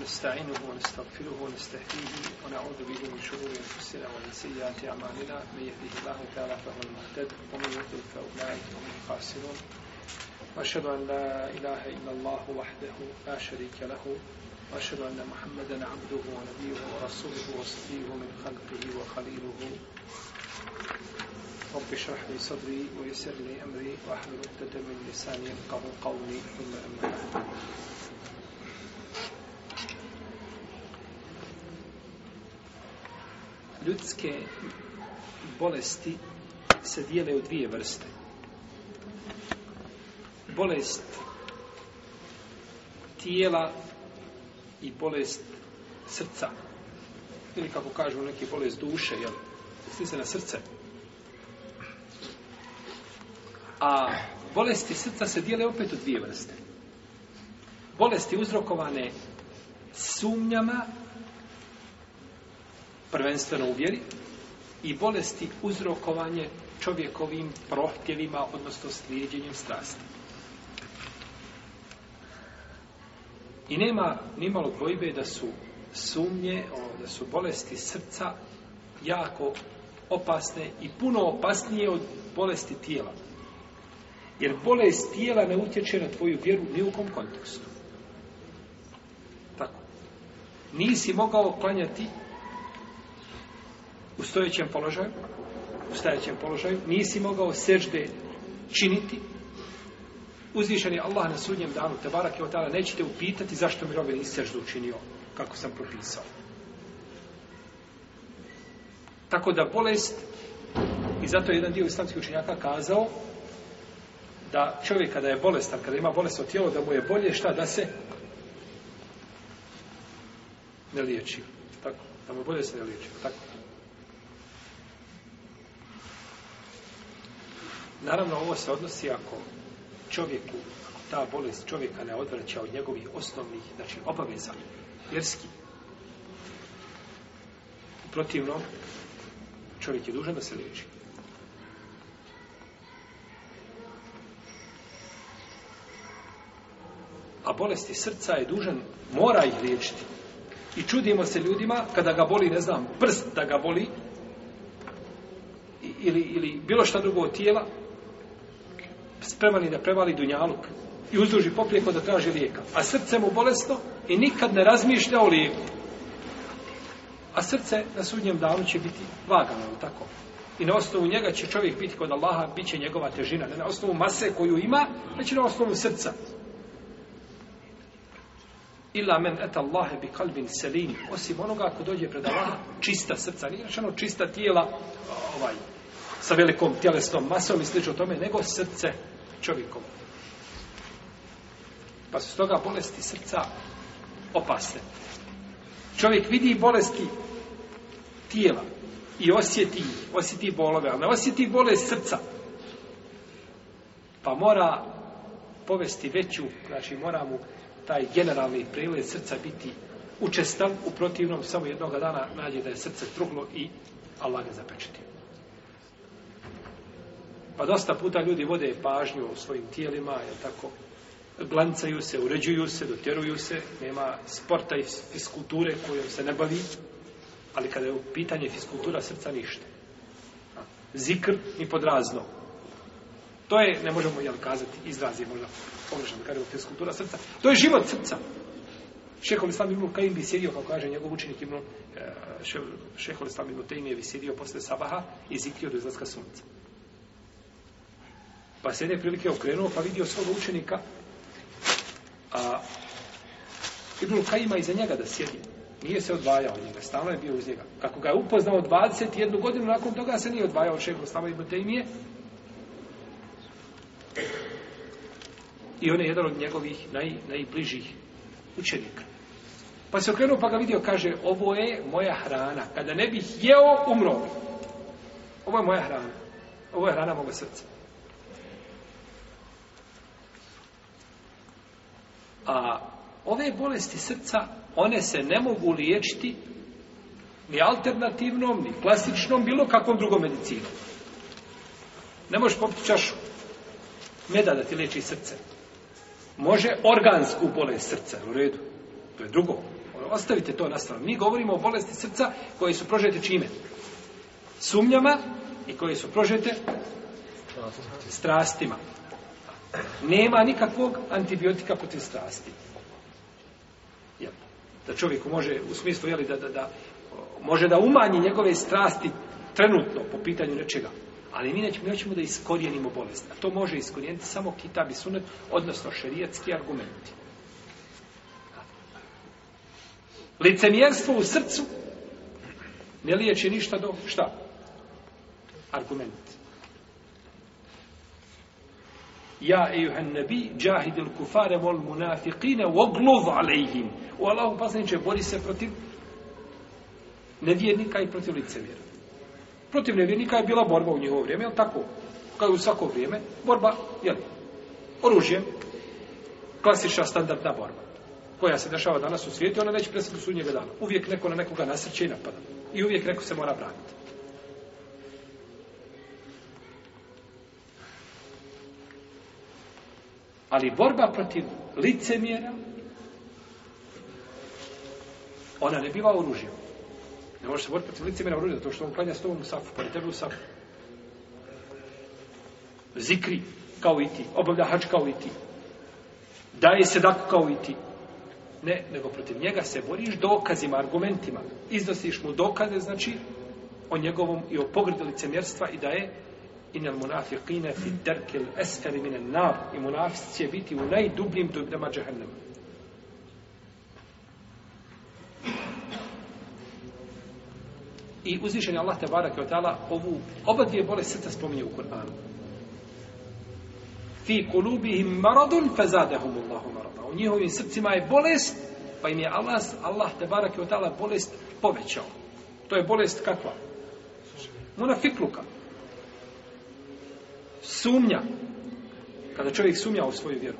ونستعينه ونستغفره ونستهديه ونعوذ به من شرور انفسنا ومن سيئات اعمالنا من يهده الله تعالى فهو المهتد ومن يضلل فاولئك هم الخاسرون واشهد ان لا اله الا الله وحده لا شريك له واشهد ان محمدا عبده ونبيه ورسوله وصفيه من خلقه وخليله رب اشرح لي صدري ويسر لي امري واحلل عقدة من لساني يفقه قولي ثم اما بعد ljudske bolesti se dijele u dvije vrste. Bolest tijela i bolest srca. Ili kako kažemo neki bolest duše, jel? Sli se na srce. A bolesti srca se dijele opet u dvije vrste. Bolesti uzrokovane sumnjama prvenstveno u vjeri, i bolesti uzrokovanje čovjekovim prohtjevima, odnosno slijedjenjem strasti. I nema nimalo dvojbe da su sumnje, da su bolesti srca jako opasne i puno opasnije od bolesti tijela. Jer bolest tijela ne utječe na tvoju vjeru ni u kom kontekstu. Tako. Nisi mogao klanjati u stojećem položaju, u stojećem položaju, nisi mogao sežde činiti, uzvišen je Allah na sudnjem danu, te barak je otala, nećete upitati zašto mi robe nisi seždu učinio, kako sam propisao. Tako da bolest, i zato je jedan dio islamskih učenjaka kazao, da čovjek kada je bolestan, kada ima bolest od tijelo, da mu je bolje šta da se ne liječi. Tako, da mu bolje se ne liječi. Tako. Naravno, ovo se odnosi ako čovjeku, ako ta bolest čovjeka ne odvraća od njegovih osnovnih, znači obaveza, vjerski. Protivno, čovjek je dužan da se liječi. A bolesti srca je dužan, mora ih liječiti. I čudimo se ljudima kada ga boli, ne znam, prst da ga boli, ili, ili bilo šta drugo od tijela, spreman je da prevali dunjaluk i uzduži poprijeko da traži lijeka. A srce mu bolesno i nikad ne razmišlja o lijeku. A srce na sudnjem danu će biti vagano, tako? I na osnovu njega će čovjek biti kod Allaha, bit će njegova težina. Na osnovu mase koju ima, već na osnovu srca. Illa men et Allahe bi kalbin selini. Osim onoga ko dođe pred Allaha, čista srca. Nije rečeno čista tijela, ovaj, sa velikom tjelesnom masom i slično tome, nego srce čovjekom. Pa su stoga bolesti srca opasne. Čovjek vidi bolesti tijela i osjeti, osjeti bolove, ali ne osjeti bolest srca. Pa mora povesti veću, znači mora mu taj generalni prilet srca biti učestav, u protivnom samo jednog dana nađe da je srce truhlo i Allah ga zapečetio. Pa dosta puta ljudi vode pažnju o svojim tijelima, je tako, glancaju se, uređuju se, dotjeruju se, nema sporta i fiskulture kojom se ne bavi, ali kada je u pitanje fiskultura srca ništa. Zikr ni podrazno. To je, ne možemo jel kazati, izraz je možda površan, kada je fiskultura srca. To je život srca. Šehol Islam ibn Kajim bi sjedio, kao kaže njegov učenik ibn e, Šehol Islam ibn Tejmije bi sjedio posle Sabaha i zikrio do izlaska sunca. Pa se jedne prilike okrenuo, pa vidio svog učenika, a Ibn Kajima iza njega da sjedi. Nije se odvajao od njega, stalno je bio uz njega. Kako ga je upoznao 21 godinu, nakon toga se nije odvajao od šeha Ustava Ibn Tejmije. I on je jedan od njegovih naj, najbližih učenika. Pa se okrenuo pa ga vidio, kaže, ovo je moja hrana. Kada ne bih jeo, umro. Ovo je moja hrana. Ovo je hrana moga srca. a ove bolesti srca one se ne mogu liječiti ni alternativnom ni klasičnom, bilo kakvom drugom medicinom ne možeš popiti čašu meda da ti liječi srce može organsku bolest srca u redu, to je drugo ostavite to na stranu, mi govorimo o bolesti srca koje su prožete čime sumnjama i koje su prožete strastima, strastima nema nikakvog antibiotika protiv strasti. Ja. Da čovjeku može, u smislu, jeli, da, da, da, može da umanji njegove strasti trenutno po pitanju nečega. Ali mi nećemo, nećemo da iskorijenimo bolest. A to može iskorijeniti samo kitab i sunet, odnosno šerijetski argumenti. Licemjerstvo u srcu ne liječi ništa do šta? Argumenti. Ja ejuhan nabi, džahidil kufare vol munafiqine, vogluv alejhim. U Allahu pasniče, bori se protiv nevjernika i protiv licevjera. Protiv nevjernika je bila borba u njihovo vrijeme, jel tako? Kao u svako vrijeme, borba, jel? Oružje, klasična standardna borba koja se dešava danas u svijetu, ona neće presjeti u sudnjega dana. Uvijek neko na nekoga nasrće i napada. I uvijek neko se mora braniti. Ali borba protiv licemjera, ona ne biva oružjem. Ne možeš se boriti protiv licemjera oružjem, zato što on klanja s tobom u safu, pored pa tebe u safu. Zikri, kao i ti. Obavlja hač, kao i ti. Daje sedaku, kao i ti. Ne, nego protiv njega se boriš dokazima, argumentima. Iznosiš mu dokaze, znači, o njegovom i o pogredu licemjerstva i da je inel munafiqine fi derkel esferi minel nar i munafis će biti u najdubljim dubljama džahennema. I uzvišen je Allah te barak je otala ovu, oba dvije bole srca spominje u Kur'anu. Fi kulubihim maradun fazadehum Allahu marada. U njihovim srcima je bolest, pa im je Allah, Allah te barak je otala bolest povećao. To je bolest kakva? Munafikluka. Munafikluka sumnja. Kada čovjek sumnja u svoju vjeru.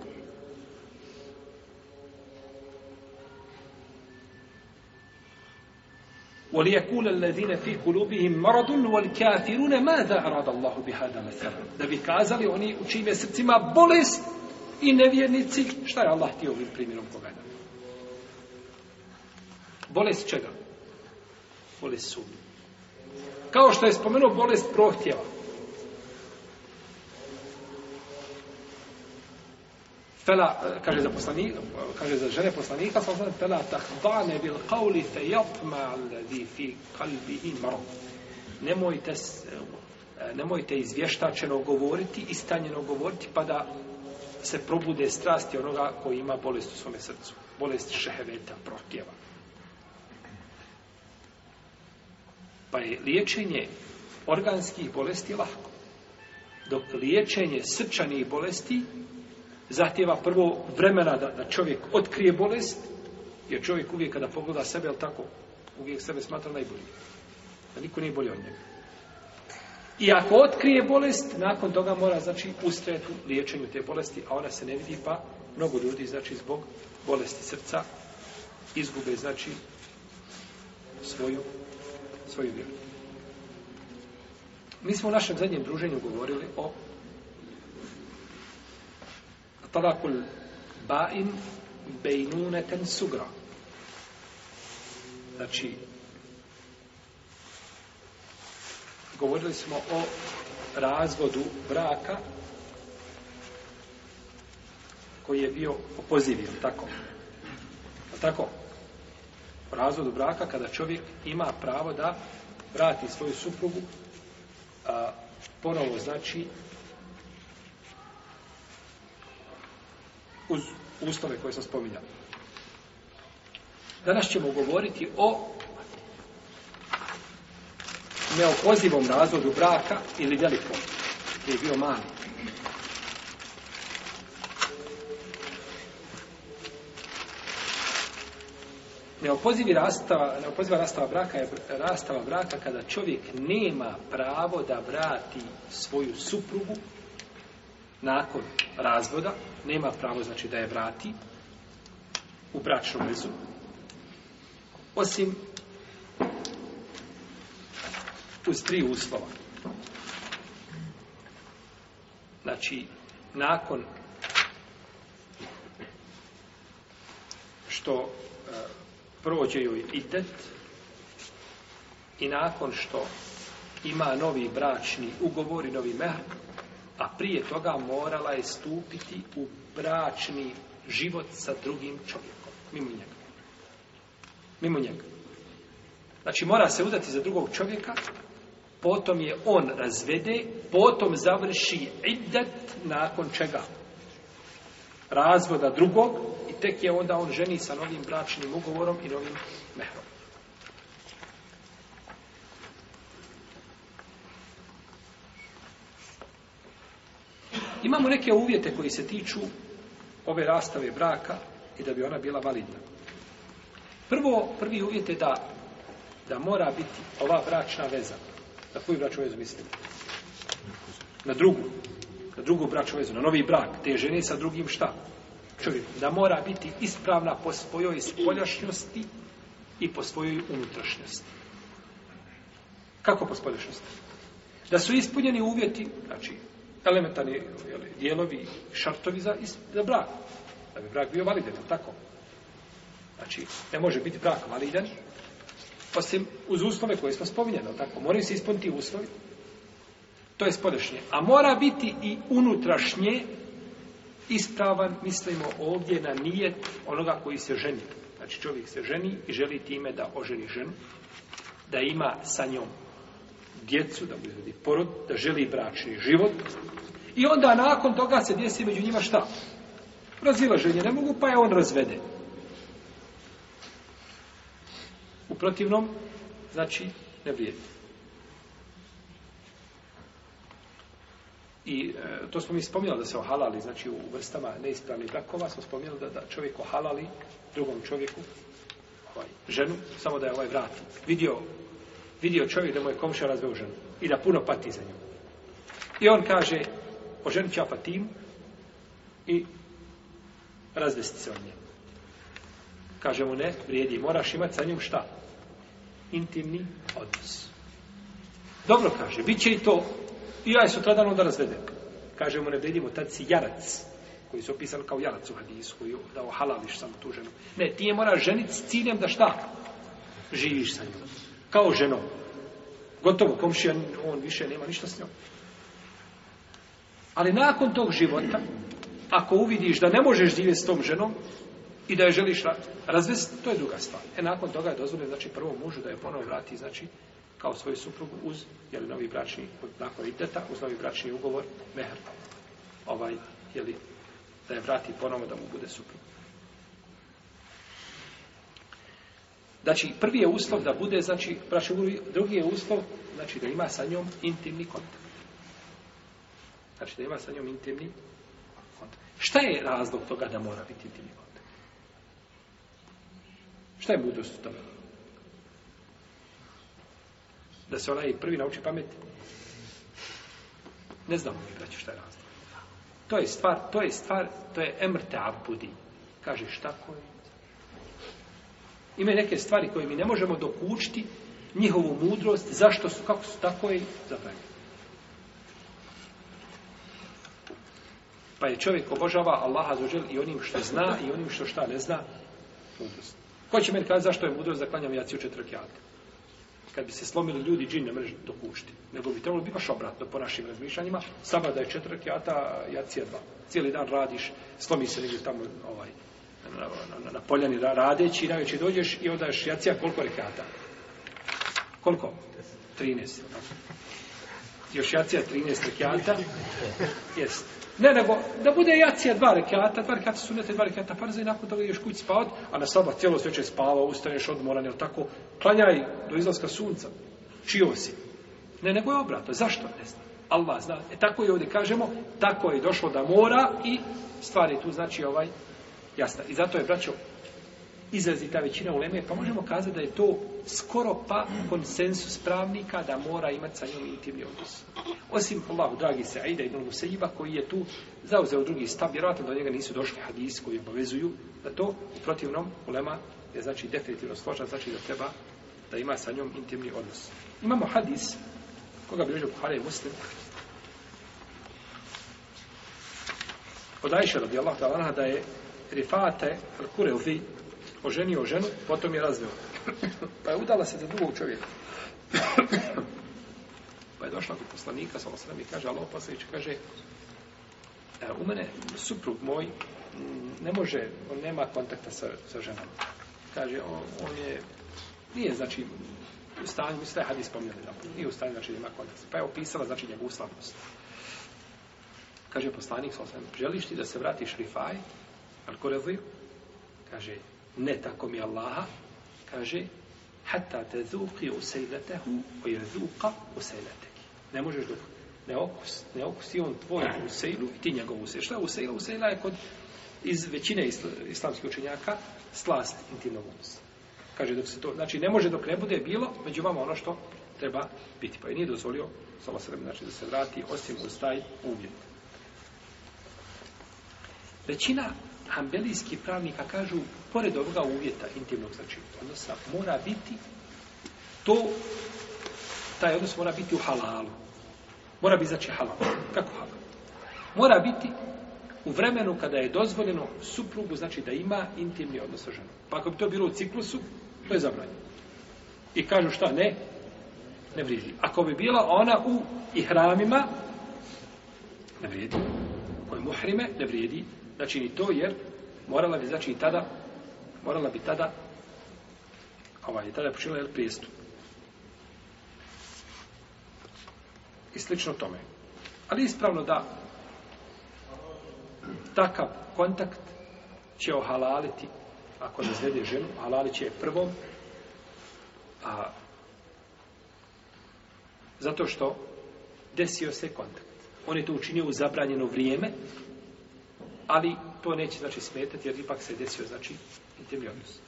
وليكون الذين في قلوبهم مرض والكافرون ماذا اراد الله بهذا مثلا da bi kazali oni u čijim je srcima bolest i nevjernici šta je Allah htio ovim primjerom povedati bolest čega bolest sumnje kao što je spomenuo bolest prohtjeva fela kaže za poslanik kaže za žene poslanika sa sa fela tahdane bil qawli fa yatma alladhi fi qalbihi marad nemojte eh, nemojte izvještačeno govoriti i stanjeno govoriti pa da se probude strasti onoga koji ima bolest u svom srcu bolest šeheveta protjeva pa je liječenje organskih bolesti lahko dok liječenje srčanih bolesti zahtjeva prvo vremena da, da čovjek otkrije bolest, jer čovjek uvijek kada pogleda sebe, je tako, uvijek sebe smatra najbolji. Da niko nije bolji od njega. I ako otkrije bolest, nakon toga mora, znači, ustrajati u liječenju te bolesti, a ona se ne vidi, pa mnogo ljudi, znači, zbog bolesti srca, izgube, znači, svoju, svoju vjeru. Mi smo u našem zadnjem druženju govorili o talakul ba'im bejnuneten sugra. Znači, govorili smo o razvodu braka koji je bio opozivio, tako? Tako? O razvodu braka kada čovjek ima pravo da vrati svoju suprugu a, ponovo znači uz ustave koje sam spominjao. Danas ćemo govoriti o neopozivom razvodu braka ili velikom, koji je bio mali. Neopozivi rastava, neopoziva rastava braka je rastava braka kada čovjek nema pravo da vrati svoju suprugu nakon razvoda nema pravo znači da je vrati u bračnu vezu osim uz tri uslova znači nakon što e, prođe joj itet i nakon što ima novi bračni ugovor i novi mehr, a prije toga morala je stupiti u bračni život sa drugim čovjekom, mimo njega. Mimo njega. Znači, mora se udati za drugog čovjeka, potom je on razvede, potom završi idet, nakon čega? Razvoda drugog, i tek je onda on ženi sa novim bračnim ugovorom i novim mehrom. imamo neke uvjete koji se tiču ove rastave braka i da bi ona bila validna. Prvo, prvi uvjet je da, da mora biti ova bračna veza. Na koju bračnu vezu mislimo? Na drugu. Na drugu bračnu vezu, na novi brak. Te žene sa drugim šta? Čovjek, da mora biti ispravna po svojoj spoljašnjosti i po svojoj unutrašnjosti. Kako po spoljašnjosti? Da su ispunjeni uvjeti, znači, elementarni jeli, dijelovi šartovi za, za brak. Da bi brak bio validan, tako? Znači, ne može biti brak validan, osim uz uslove koje smo spominjali, tako? Moraju se ispuniti uslovi. To je spodešnje. A mora biti i unutrašnje ispravan, mislimo ovdje, na nijet onoga koji se ženi. Znači, čovjek se ženi i želi time da oženi ženu, da ima sa njom djecu, da bude radi porod, da želi bračni život. I onda nakon toga se desi među njima šta? Razilaženje ne mogu, pa je on razvede. U protivnom, znači, ne vrijedi. I e, to smo mi spomnjali da se o halali, znači u vrstama neispravnih brakova, smo spomnjali da, da čovjek o halali drugom čovjeku, ovaj, ženu, samo da je ovaj vrati. Vidio vidio čovjek da mu je komša razveo ženu i da puno pati za njom. I on kaže, oženit ću ja patim i razvesti se od nje. Kaže mu, ne, vrijedi, moraš imati sa njom šta? Intimni odnos. Dobro kaže, bit će i to. I ja je sutradan onda razvedem. Kaže mu, ne vrijedi mu, tad si jarac koji su opisan kao jarac u hadisu, koji da ohalališ samo tu ženu. Ne, ti je moraš ženiti s ciljem da šta? Živiš sa njom kao ženom. Gotovo, komšija, on više nema ništa s njom. Ali nakon tog života, ako uvidiš da ne možeš živjeti s tom ženom i da je želiš razvesti, to je druga stvar. E, nakon toga je dozvoljeno, znači, prvom mužu da je ponovo vrati, znači, kao svoju suprugu uz, jeli, novi bračni, nakon iteta, uz novi bračni ugovor, mehr, ovaj, jeli, da je vrati ponovo da mu bude suprugu. Znači, prvi je uslov da bude, znači, prašu guru, drugi je uslov, znači, da ima sa njom intimni kontakt. Znači, da ima sa njom intimni kontakt. Šta je razlog toga da mora biti intimni kontakt? Šta je budost u tome? Da se onaj prvi nauči pameti? Ne znamo mi, braću, šta je razlog. To je stvar, to je stvar, to je emrte abudi. Kažeš tako je, imaju neke stvari koje mi ne možemo dokučiti, njihovu mudrost, zašto su, kako su tako i zapravili. Pa je čovjek obožava Allaha zađel i onim što zna i onim što šta ne zna, mudrost. Ko će meni kazi zašto je mudrost da klanjam jaci u četvrkijate? Kad bi se slomili ljudi, džin ne mreži dokučiti. Nego bi trebalo baš obratno po našim razmišljanjima. Sabah da je četvrkijata, jaci je dva. Cijeli dan radiš, slomi se negdje tamo, ovaj, na, na, na, na poljani radeći, najveći dođeš i odaš jacija koliko rekata? Koliko? 13. Još jacija 13 rekata? Jest. Ne, nego, da bude jacija dva rekata, dva rekata sunete, dva rekata parze i nakon toga ideš kući spavat, a na sobah cijelo sveče spava, ustaneš odmoran, jel tako? Klanjaj do izlaska sunca. Čio si? Ne, nego je obratno. Zašto? Ne znam. Allah zna. E tako je ovdje kažemo, tako je došlo da mora i stvari tu znači ovaj jasna. I zato je, braćo, izrazi ta većina uleme, pa možemo kazati da je to skoro pa konsensus pravnika da mora imati sa njom intimni odnos. Osim Allahu, dragi se, Aida ibn Museljiba, koji je tu zauzeo drugi stav, vjerojatno do njega nisu došli hadis koji obavezuju da to u protivnom ulema je znači definitivno složan, znači da treba da ima sa njom intimni odnos. Imamo hadis koga bi režio Buhara i Muslim od Aisha radijallahu ta'ala da je Rifate Al-Kurevi oženio ženu, potom je razveo. Pa je udala se za drugog čovjeka. Pa je došla kod poslanika, svala se nam i kaže, Allah poslanić, kaže, e, u mene suprug moj ne može, on nema kontakta sa, sa ženom. Kaže, on, on je, nije, znači, u stanju, mislim da je hadis pomijeli, da nije u stanju, znači, nema kontakta. Pa je opisala, znači, njegovu slavnost. Kaže poslanik, svala se nam, želiš ti da se vratiš rifaj, Al-Qurazi kaže ne tako mi Allaha kaže hatta tazuqi usaylatahu wa yazuqa usaylataki ne možeš dok ne okus ne okusi on tvoj usaylu i ti njegovu usaylu šta usaylu usayla je kod iz većine isl islamskih učenjaka slast intimnog odnosa kaže dok se to znači ne može dok ne bude bilo među vama ono što treba biti pa je nije dozvolio samo se znači da se vrati osim uz taj uvjet većina hambelijski pravnika kažu, pored ovoga uvjeta intimnog znači odnosa, mora biti to, taj odnos mora biti u halalu. Mora biti znači halal. Kako halal? Mora biti u vremenu kada je dozvoljeno suprugu, znači da ima intimni odnos sa ženom. Pa ako bi to bilo u ciklusu, to je zabranjeno. I kažu šta, ne, ne vrijedi. Ako bi bila ona u ihramima, ne vrijedi. Ako je muhrime, ne vrijedi znači ni to jer morala bi znači i tada morala bi tada ovaj, i tada počinila jel prijestup i slično tome ali ispravno da takav kontakt će ohalaliti ako razvede ženu, ohalalit će je prvom a zato što desio se kontakt on je to učinio u zabranjeno vrijeme ali to neće znači smetati jer ipak se desio znači intimni odnos.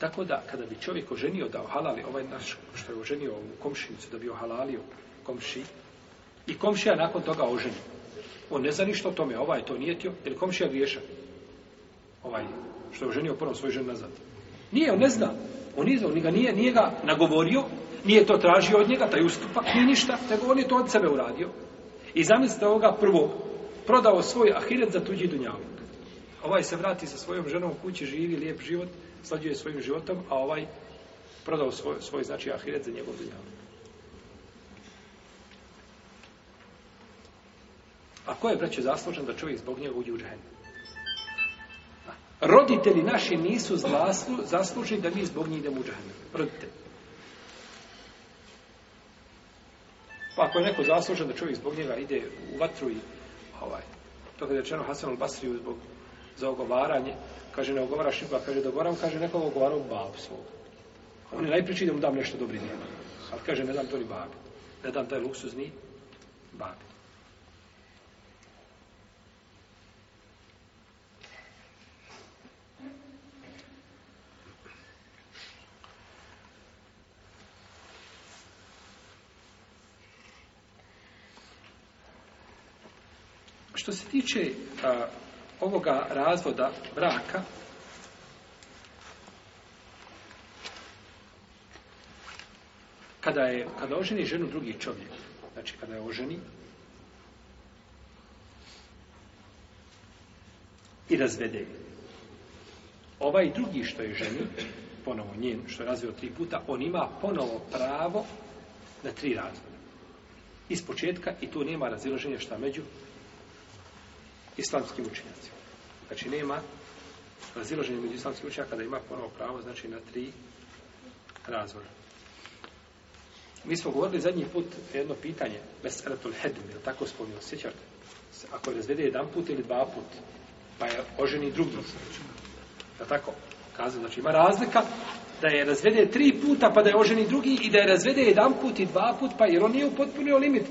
Tako da kada bi čovjek oženio da ohalali ovaj naš što je oženio u komšinicu da bi ohalalio komši i komšija nakon toga oženio. On ne zna ništa o tome, ovaj to nije tio, jer komšija griješa. Ovaj što je oženio prvo svoju ženu nazad. Nije, on ne zna. On, nije, on ga nije, nije ga nagovorio, nije to tražio od njega, taj ustupak, nije ništa, nego on je to od sebe uradio. I zamislite ovoga prvog, prodao svoj ahiret za tuđi dunjavuk. Ovaj se vrati sa svojom ženom u kući, živi lijep život, slađuje svojim životom, a ovaj prodao svoj, svoj znači ahiret za njegov dunjavuk. A ko je, braće, zaslužen da čovjek zbog njega uđe u džahen? Roditelji naši nisu zlaslu, zaslužili da mi zbog njih idemo u džahen. Roditelji. Pa ako je neko zaslužen da čovjek zbog njega ide u vatru i ovaj. To kada je rečeno Hasan al-Basri zbog za ogovaranje, kaže ne ogovaraš nikoga, kaže dogovaram, kaže nekog ogovaram babu svog. On je najpriči da mu dam nešto dobri dijelo. Ali kaže ne dam to ni babi. Ne dam taj luksuzni babi. što se tiče a, ovoga razvoda braka, kada je kada oženi ženu drugi čovjek, znači kada je oženi i razvede ovaj drugi što je ženi, ponovo njen, što je razvio tri puta, on ima ponovo pravo na tri razvoda. Iz početka i tu nema razilaženja šta među islamskim učenjacima. Znači nema razilaženje među islamskim učenjaka da ima ponovo pravo znači na tri razvora. Mi smo govorili zadnji put jedno pitanje, bez sretul hedim, je tako spomnio, sjećate? Ako je razvede jedan put ili dva put, pa je oženi drug drug. Da tako? Kazao, znači ima razlika da je razvede tri puta pa da je oženi drugi i da je razvede jedan put i dva put pa jer on nije upotpunio limit.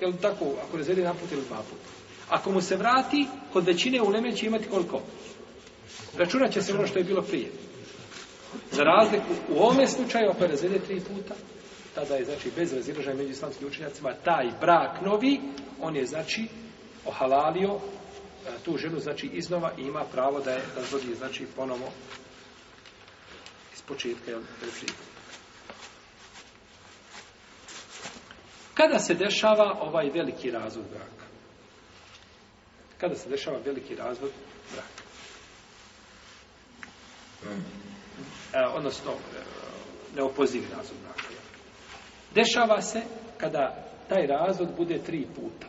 Je tako? Ako je razvede jedan put ili dva put. Ako mu se vrati, kod većine uleme će imati koliko? Računat će se ono što je bilo prije. Za razliku, u ovome slučaju, ako je razvede tri puta, tada je, znači, bez razilažaja među islamskim učenjacima, taj brak novi, on je, znači, ohalalio e, tu ženu, znači, iznova i ima pravo da je razvodi, znači, ponovo iz početka, jel, prije. Kada se dešava ovaj veliki razvod braka? kada se dešava veliki razvod braka. Hmm. E, odnosno, e, neopozivi razvod braka. Dešava se kada taj razvod bude tri puta.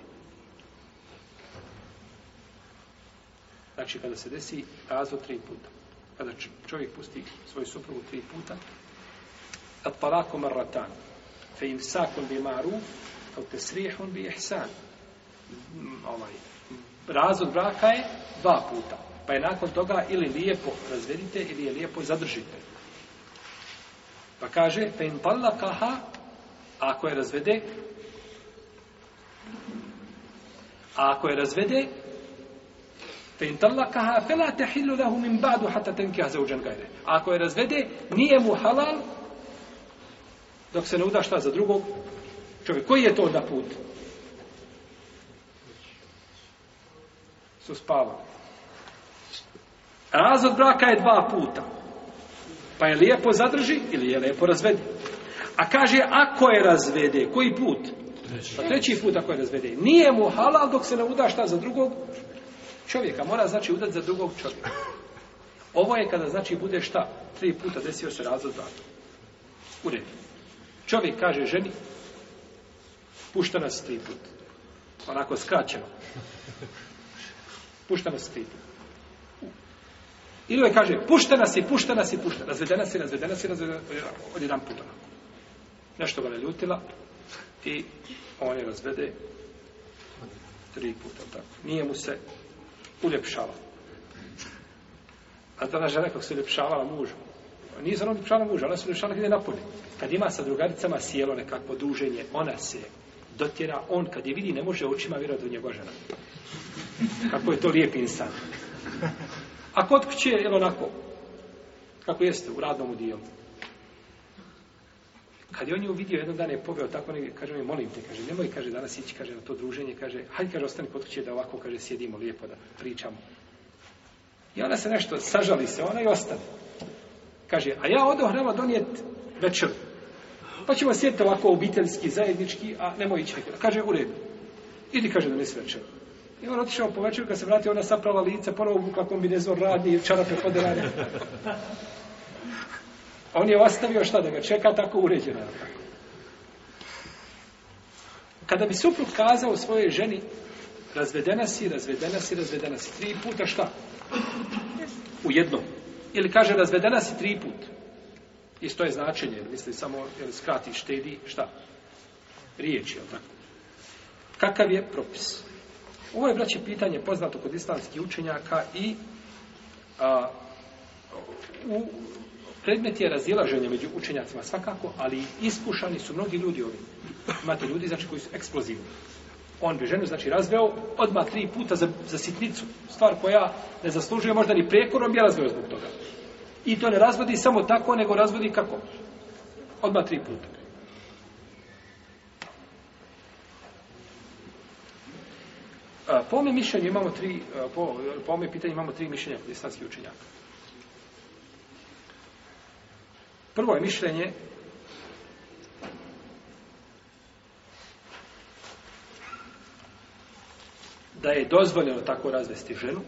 Znači, kada se desi razvod tri puta. Kada čovjek pusti svoju suprugu tri puta, at palako marratan, fe im sakon bi maruf, kao te srihon bi ihsan. Mm, ovaj, razvod braka je dva puta. Pa je nakon toga ili lijepo razvedite ili je lijepo zadržite. Pa kaže, pa in kaha, ako je razvede, a ako je razvede, pa in kaha, fe la tehillu lahu min badu hata tenkiha za uđan gajre. Ako je razvede, nije mu halal, dok se ne uda šta za drugog čovjek. Koji je to da put? Koji je to da put? su spavali. Razvod braka je dva puta. Pa je lijepo zadrži ili je lijepo razvede. A kaže, ako je razvede, koji put? Pa treći put ako je razvede. Nije mu halal dok se ne uda šta za drugog čovjeka. Mora znači udati za drugog čovjeka. Ovo je kada znači bude šta? Tri puta desio se razvod braka. U redu. Čovjek kaže ženi, pušta nas tri put. Onako skraćeno puštena si ti. Ili kaže, puštena si, puštena si, puštena. Razvedena si, razvedena si, razvedena si, od jedan puta. Nešto ga ne ljutila i on je razvede tri puta. Tako. Nije mu se uljepšala. A ta žena kako se uljepšavala mužu. Nije se ono uljepšala muža, ona se uljepšala gdje napolje. Kad ima sa drugaricama sjelo nekakvo duženje, ona se dotjera, on kad je vidi ne može očima vjerovati u njegova žena. Kako je to lijep insan. A kod kuće je onako, kako jeste, u radnom dijelu. Kad je on ju vidio, jedan dan je poveo tako, negdje, kaže mi, molim te, kaže, nemoj, kaže, danas ići, kaže, na to druženje, kaže, hajde, kaže, ostani kod kuće da ovako, kaže, sjedimo lijepo, da pričamo. I ona se nešto, sažali se, ona i ostane. Kaže, a ja odoh nama donijet večer pa ćemo sjediti ovako obiteljski, zajednički, a nemoj ići nekada. Kaže, u redu. Idi, kaže, da nisi večer. I on otišao po večeru, kad se vrati, ona saprala lica, ponovo vukla kombinezor radi, čarape pode radi. A on je ostavio šta da ga čeka, tako uređeno. Kada bi suprug kazao svojoj ženi, razvedena si, razvedena si, razvedena si, tri puta šta? U jednom. Ili kaže, razvedena si tri puta. Isto je značenje, misli samo, jer skrati, štedi, šta? Riječ, jel tako? Kakav je propis? Ovo je, braći, pitanje poznato kod islamskih učenjaka i a, u, predmet je razilaženje među učenjacima svakako, ali iskušani su mnogi ljudi ovi. Imate ljudi, znači, koji su eksplozivni. On bi ženu, znači, razveo odmah tri puta za, za sitnicu. Stvar koja ne zaslužuje možda ni prekorom, je razveo zbog toga. I to ne razvodi samo tako, nego razvodi kako? Odma tri puta. Po ome mišljenju imamo tri, po, po ome pitanju imamo tri mišljenja kod islamskih učenjaka. Prvo je mišljenje da je dozvoljeno tako razvesti ženu,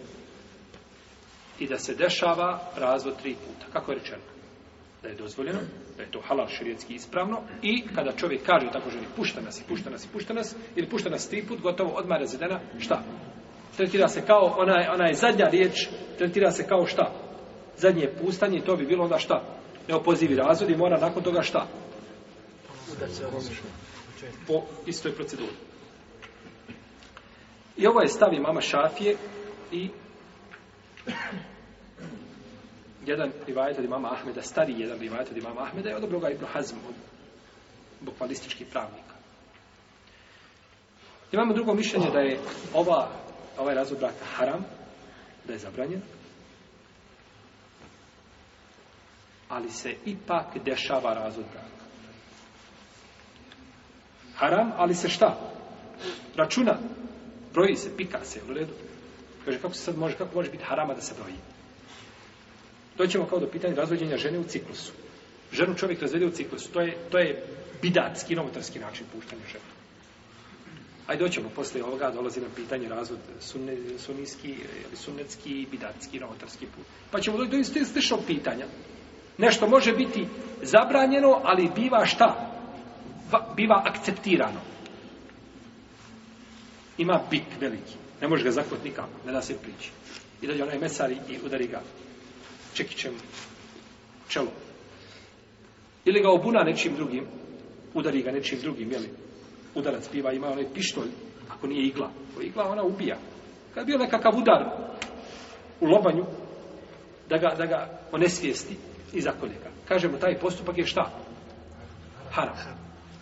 i da se dešava razvod tri puta. Kako je rečeno? Da je dozvoljeno, da je to halal širijetski ispravno i kada čovjek kaže tako ženi pušta nas i pušta nas i pušta nas ili pušta nas tri put, gotovo odmah razvedena, šta? Tretira se kao, ona je, ona je zadnja riječ, tretira se kao šta? Zadnje pustanje to bi bilo onda šta? Neopozivi razvod i mora nakon toga šta? Po istoj proceduri. I ovo je stavi mama Šafije i jedan rivajet od imama Ahmeda, stariji jedan rivajet od imama Ahmeda je odobro ga Ibn Hazm od bukvalistički pravnika. Imamo drugo mišljenje da je ova, ovaj razvod braka haram, da je zabranjen, ali se ipak dešava razvod braka. Haram, ali se šta? Računa, broji se, pika se, u redu. Kaže, kako, se sad može, kako može biti harama da se broji? Doćemo kao do pitanja razvođenja žene u ciklusu. Ženu čovjek razvede u ciklusu. To je, to je bidatski, novotarski način puštanja žene. Ajde doćemo, posle ovoga dolazi nam pitanje razvod sunne, sunijski, sunnetski, bidatski, novotarski put. Pa ćemo doći do istišnog pitanja. Nešto može biti zabranjeno, ali biva šta? Biva akceptirano. Ima bit veliki. Ne može ga zahvatiti nikako, ne da se prići. I dođe onaj mesar i udari ga čekićem čelo. Ili ga obuna nečim drugim, udari ga nečim drugim, jeli? Udarac piva ima onaj pištolj, ako nije igla. Ako je igla, ona ubija. Kad je bio nekakav udar u lobanju, da ga, da ga onesvijesti i zakolje ga. Kažemo, taj postupak je šta? Haram.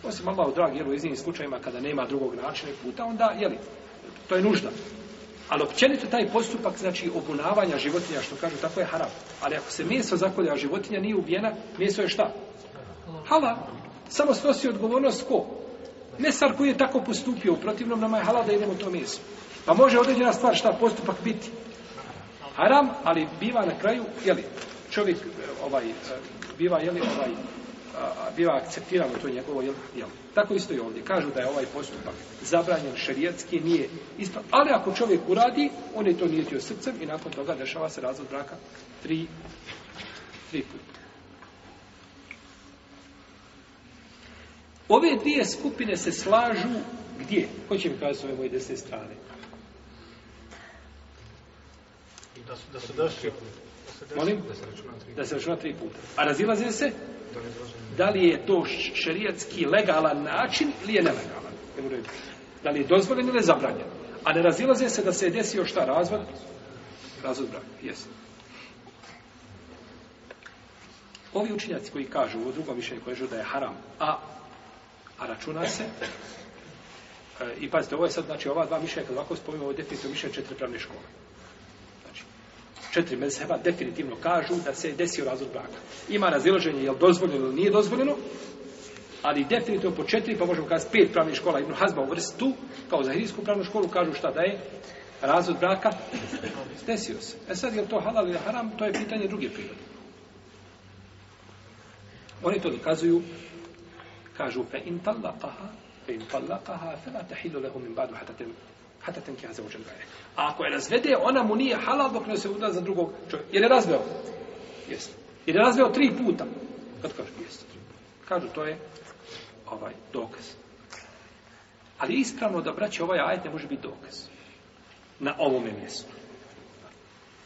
Osim Allah, dragi, jel, u iznim slučajima, kada nema drugog načina puta, onda, jeli, to je nužda. Ali općenito taj postupak, znači obunavanja životinja, što kažu, tako je haram. Ali ako se meso zakolja životinja, nije ubijena, meso je šta? Hala. Samo snosi odgovornost ko? Mesar koji je tako postupio, u protivnom nama je hala da idemo to meso. Pa može određena stvar šta postupak biti. Haram, ali biva na kraju, jeli, čovjek, ovaj, biva, jeli, ovaj, biva akceptirano to njegovo jel, jel. Tako isto i ovdje. Kažu da je ovaj postupak zabranjen šerijetski, nije isto. Ali ako čovjek uradi, on je to nijetio srcem i nakon toga dešava se razvod braka tri, tri puta. Ove dvije skupine se slažu gdje? Ko će mi kazati s ove moje desne strane? Da su, da su došli. Molim? Da se računa tri puta. A razilaze se? Da ne da li je to šerijatski legalan način ili je nelegalan. Da li je dozvoljen ili je zabranjen. A ne razilaze se da se je desio šta razvod? Razvod brak, jesno. Ovi učinjaci koji kažu u drugom mišljenju koji kažu da je haram, a, a računa se, e, i pazite, ovo je sad, znači, ova dva mišljenja, kad ovako spomimo, ovo je definitivno mišljenje četiri pravne škole četiri mezheba definitivno kažu da se desio razvod braka. Ima razilaženje je li dozvoljeno ili nije dozvoljeno, ali definitivno po četiri, pa možemo kazati pet pravnih škola Ibn Hazba u vrstu, kao za hirijsku pravnu školu, kažu šta da je razvod braka, desio se. E sad, je li to halal ili haram, to je pitanje druge prirode. Oni to dokazuju, kažu, fe in talla paha, fe in talla paha, fe la tahidu lehu min badu hatatem Hatatan kjeha za učen gajne. A ako je razvede, ona mu nije halal dok ne se uda za drugog čovjeka. Jer je razveo. Jeste. Jer je razveo tri puta. Kad kažu, jeste. Kažu, to je ovaj dokaz. Ali je ispravno da, braće, ovaj ajet ne može biti dokaz. Na ovome mjestu.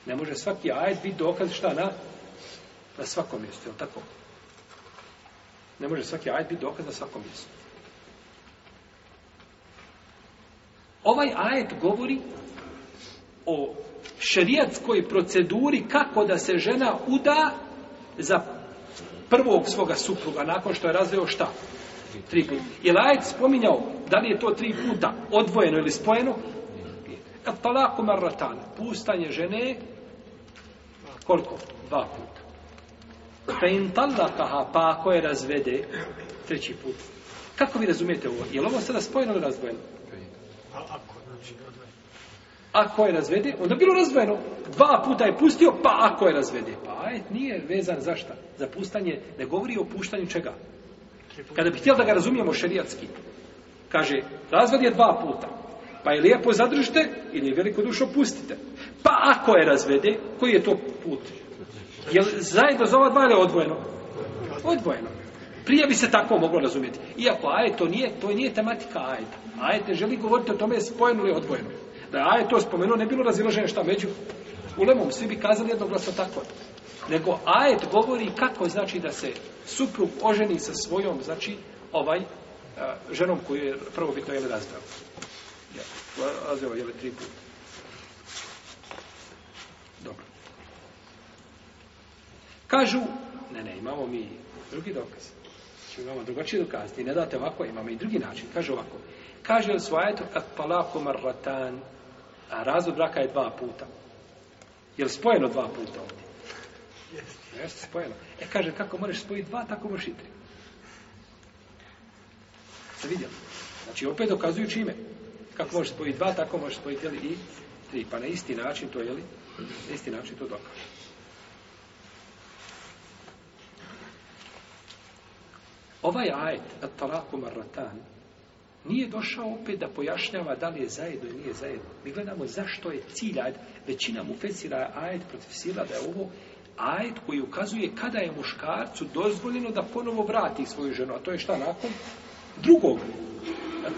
Ne može svaki ajet biti dokaz šta na, na svakom mjestu, je tako? Ne može svaki ajet biti dokaz na svakom mjestu. ovaj ajet govori o šerijatskoj proceduri kako da se žena uda za prvog svoga supruga nakon što je razveo šta? Tri puta. Je li ajet spominjao da li je to tri puta odvojeno ili spojeno? Talaku marratana. Pustanje žene koliko? Dva puta. Pa in talakaha, pa ako je razvede treći put. Kako vi razumijete ovo? Je li ovo sada spojeno ili razvojeno? Ako je razvede, onda bilo razvojeno. Dva puta je pustio, pa ako je razvede. Pa aj, nije vezan za šta? Za pustanje, ne govori o puštanju čega. Kada bi htjeli da ga razumijemo šerijatski, kaže, razved je dva puta. Pa je lijepo zadržite ili je veliko dušo pustite. Pa ako je razvede, koji je to put? Je li zajedno za ova dva ili odvojeno? Odvojeno. Prije bi se tako moglo razumjeti. Iako ajet to nije, to nije tematika ajeta. Ajet ne želi govoriti o tome je spojeno ili odvojeno. Da je ajet to spomenuo, ne bilo razilaženje šta među ulemom. Svi bi kazali jednoglasno tako. Nego ajet govori kako znači da se suprug oženi sa svojom, znači ovaj, e, ženom koju je prvobitno jele razdrav. Ja, razdrav jele tri puta. Dobro. Kažu, ne, ne, imamo mi drugi dokaz ću vam drugačije dokazati. Ne date ovako, imamo i drugi način. Kaže ovako. Kaže u svajetu kad palako marratan, a razvod braka je dva puta. Je li spojeno dva puta ovdje? Yes. Jeste spojeno. E kaže, kako moraš spojiti dva, tako moraš i tri. Se vidjeli? Znači, opet dokazuju čime. Kako možeš spojiti dva, tako možeš spojiti jeli, i tri. Pa na isti način to, jeli? Na isti način to dokaže. Ovaj ajet, At-Talaqu Marratan, nije došao opet da pojašnjava da li je zajedno ili nije zajedno. Mi gledamo zašto je cilj ajet. Većina mu fesira ajet protiv sila da je ovo ajet koji ukazuje kada je muškarcu dozvoljeno da ponovo vrati svoju ženu. A to je šta nakon? Drugog.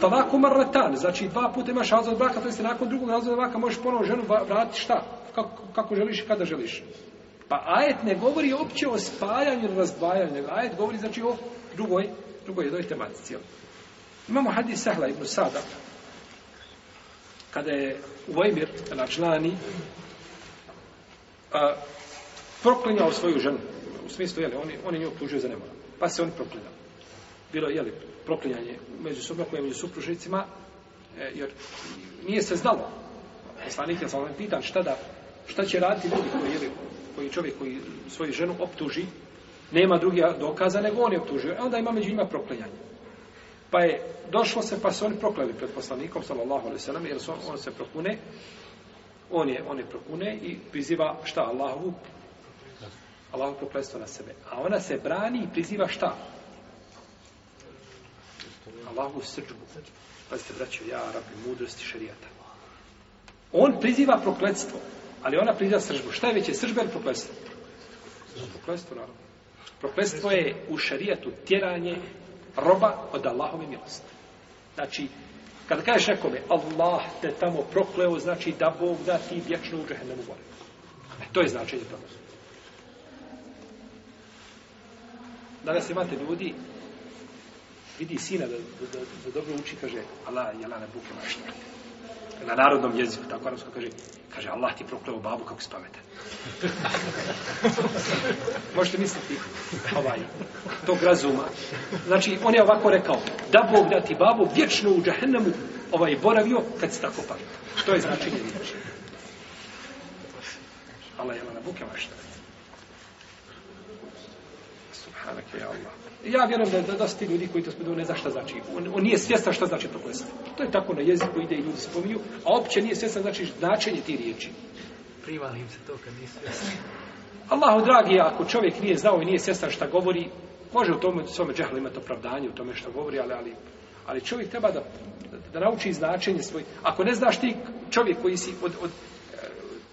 Talaku marratan. Znači dva puta imaš razvod braka, to jeste nakon drugog razvoda braka možeš ponovo ženu vratiti šta? Kako, kako želiš i kada želiš? Pa ajet ne govori opće o spajanju ili razdvajanju. Ajet govori znači o drugoj, drugoj jednoj tematici. Imamo hadis Sahla ibn Sada, kada je Uvajmir, na člani, a, proklinjao svoju ženu. U smislu, jeli, on, on je nju optužio za nemoral. Pa se on proklinjao. Bilo je, jeli, proklinjanje među subnokom i među supružnicima, e, jer nije se znalo. Poslanik je sa pitan šta da, šta će raditi ljudi koji, jeli, koji čovjek koji svoju ženu optuži nema drugih dokaza nego on je optužio. E onda ima među njima proklanjanje. Pa je došlo se, pa su oni prokleli pred poslanikom, sallallahu alaihi sallam, jer su, on se prokune, on je, on je prokune i priziva šta? Allahovu, Allahovu prokledstvo na sebe. A ona se brani i priziva šta? Allahovu srđbu. Pazite, braćo, ja, rabi, mudrosti šarijata. On priziva prokledstvo, ali ona priziva srđbu. Šta je veće, srđba ili prokledstvo? Prokledstvo, naravno. Prokletstvo je u šarijatu tjeranje roba od Allahove milosti. Znači, kada kažeš nekome Allah te tamo prokleo, znači da Bog da ti vječno u džehennemu gore. E, to je značenje toga. Danas imate ljudi, vidi sina da, da, da, da dobro uči, kaže Allah, jelane buke maštake na narodnom jeziku, tako arabsko kaže, kaže, Allah ti prokleo babu kako si pametan. Možete misliti, ovaj, tog razuma. Znači, on je ovako rekao, da Bog da ti babu vječno u džahennemu ovaj, boravio kad si tako pametan. Što je značenje vječno? Allah je na buke vašta. Subhanak je Allah ja vjerujem da, da, da su ti ljudi koji to spodobno ne zna šta znači. On, on nije svjestan šta znači prokletstvo. To je tako na jeziku ide i ljudi spominju, a opće nije svjestan znači značenje ti riječi. Privalim se to kad nije svjestan. Allahu dragi, ako čovjek nije znao i nije svjestan šta govori, može u tome svome džehlu imati opravdanje u tome što govori, ali, ali, ali čovjek treba da, da, da nauči značenje svoj. Ako ne znaš ti čovjek koji si od, od e,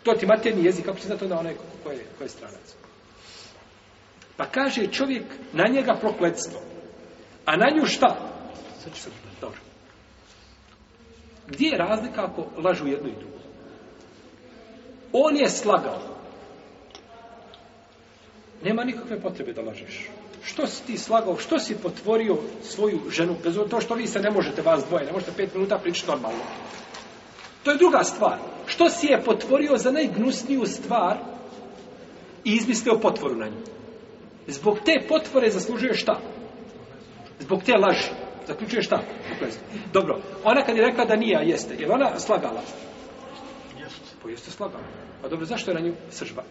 to ti materni jezik, kako će znati onda onaj ko, ko, je, ko je stranac? Pa kaže čovjek na njega prokletstvo. A na nju šta? Dobro. Gdje je razlika ako lažu jednu i drugu? On je slagao. Nema nikakve potrebe da lažeš. Što si ti slagao? Što si potvorio svoju ženu? Bez to što vi se ne možete vas dvoje, ne možete pet minuta pričati normalno. To je druga stvar. Što si je potvorio za najgnusniju stvar i izmislio potvoru na njih? Zbog te potvore zaslužuje šta? Zbog te laži. Zaključuje šta? Dobro. Ona kad je rekla da nije, a jeste. Je ona slagala? Jeste. Pa jeste slagala. Pa dobro, zašto je na nju sržba?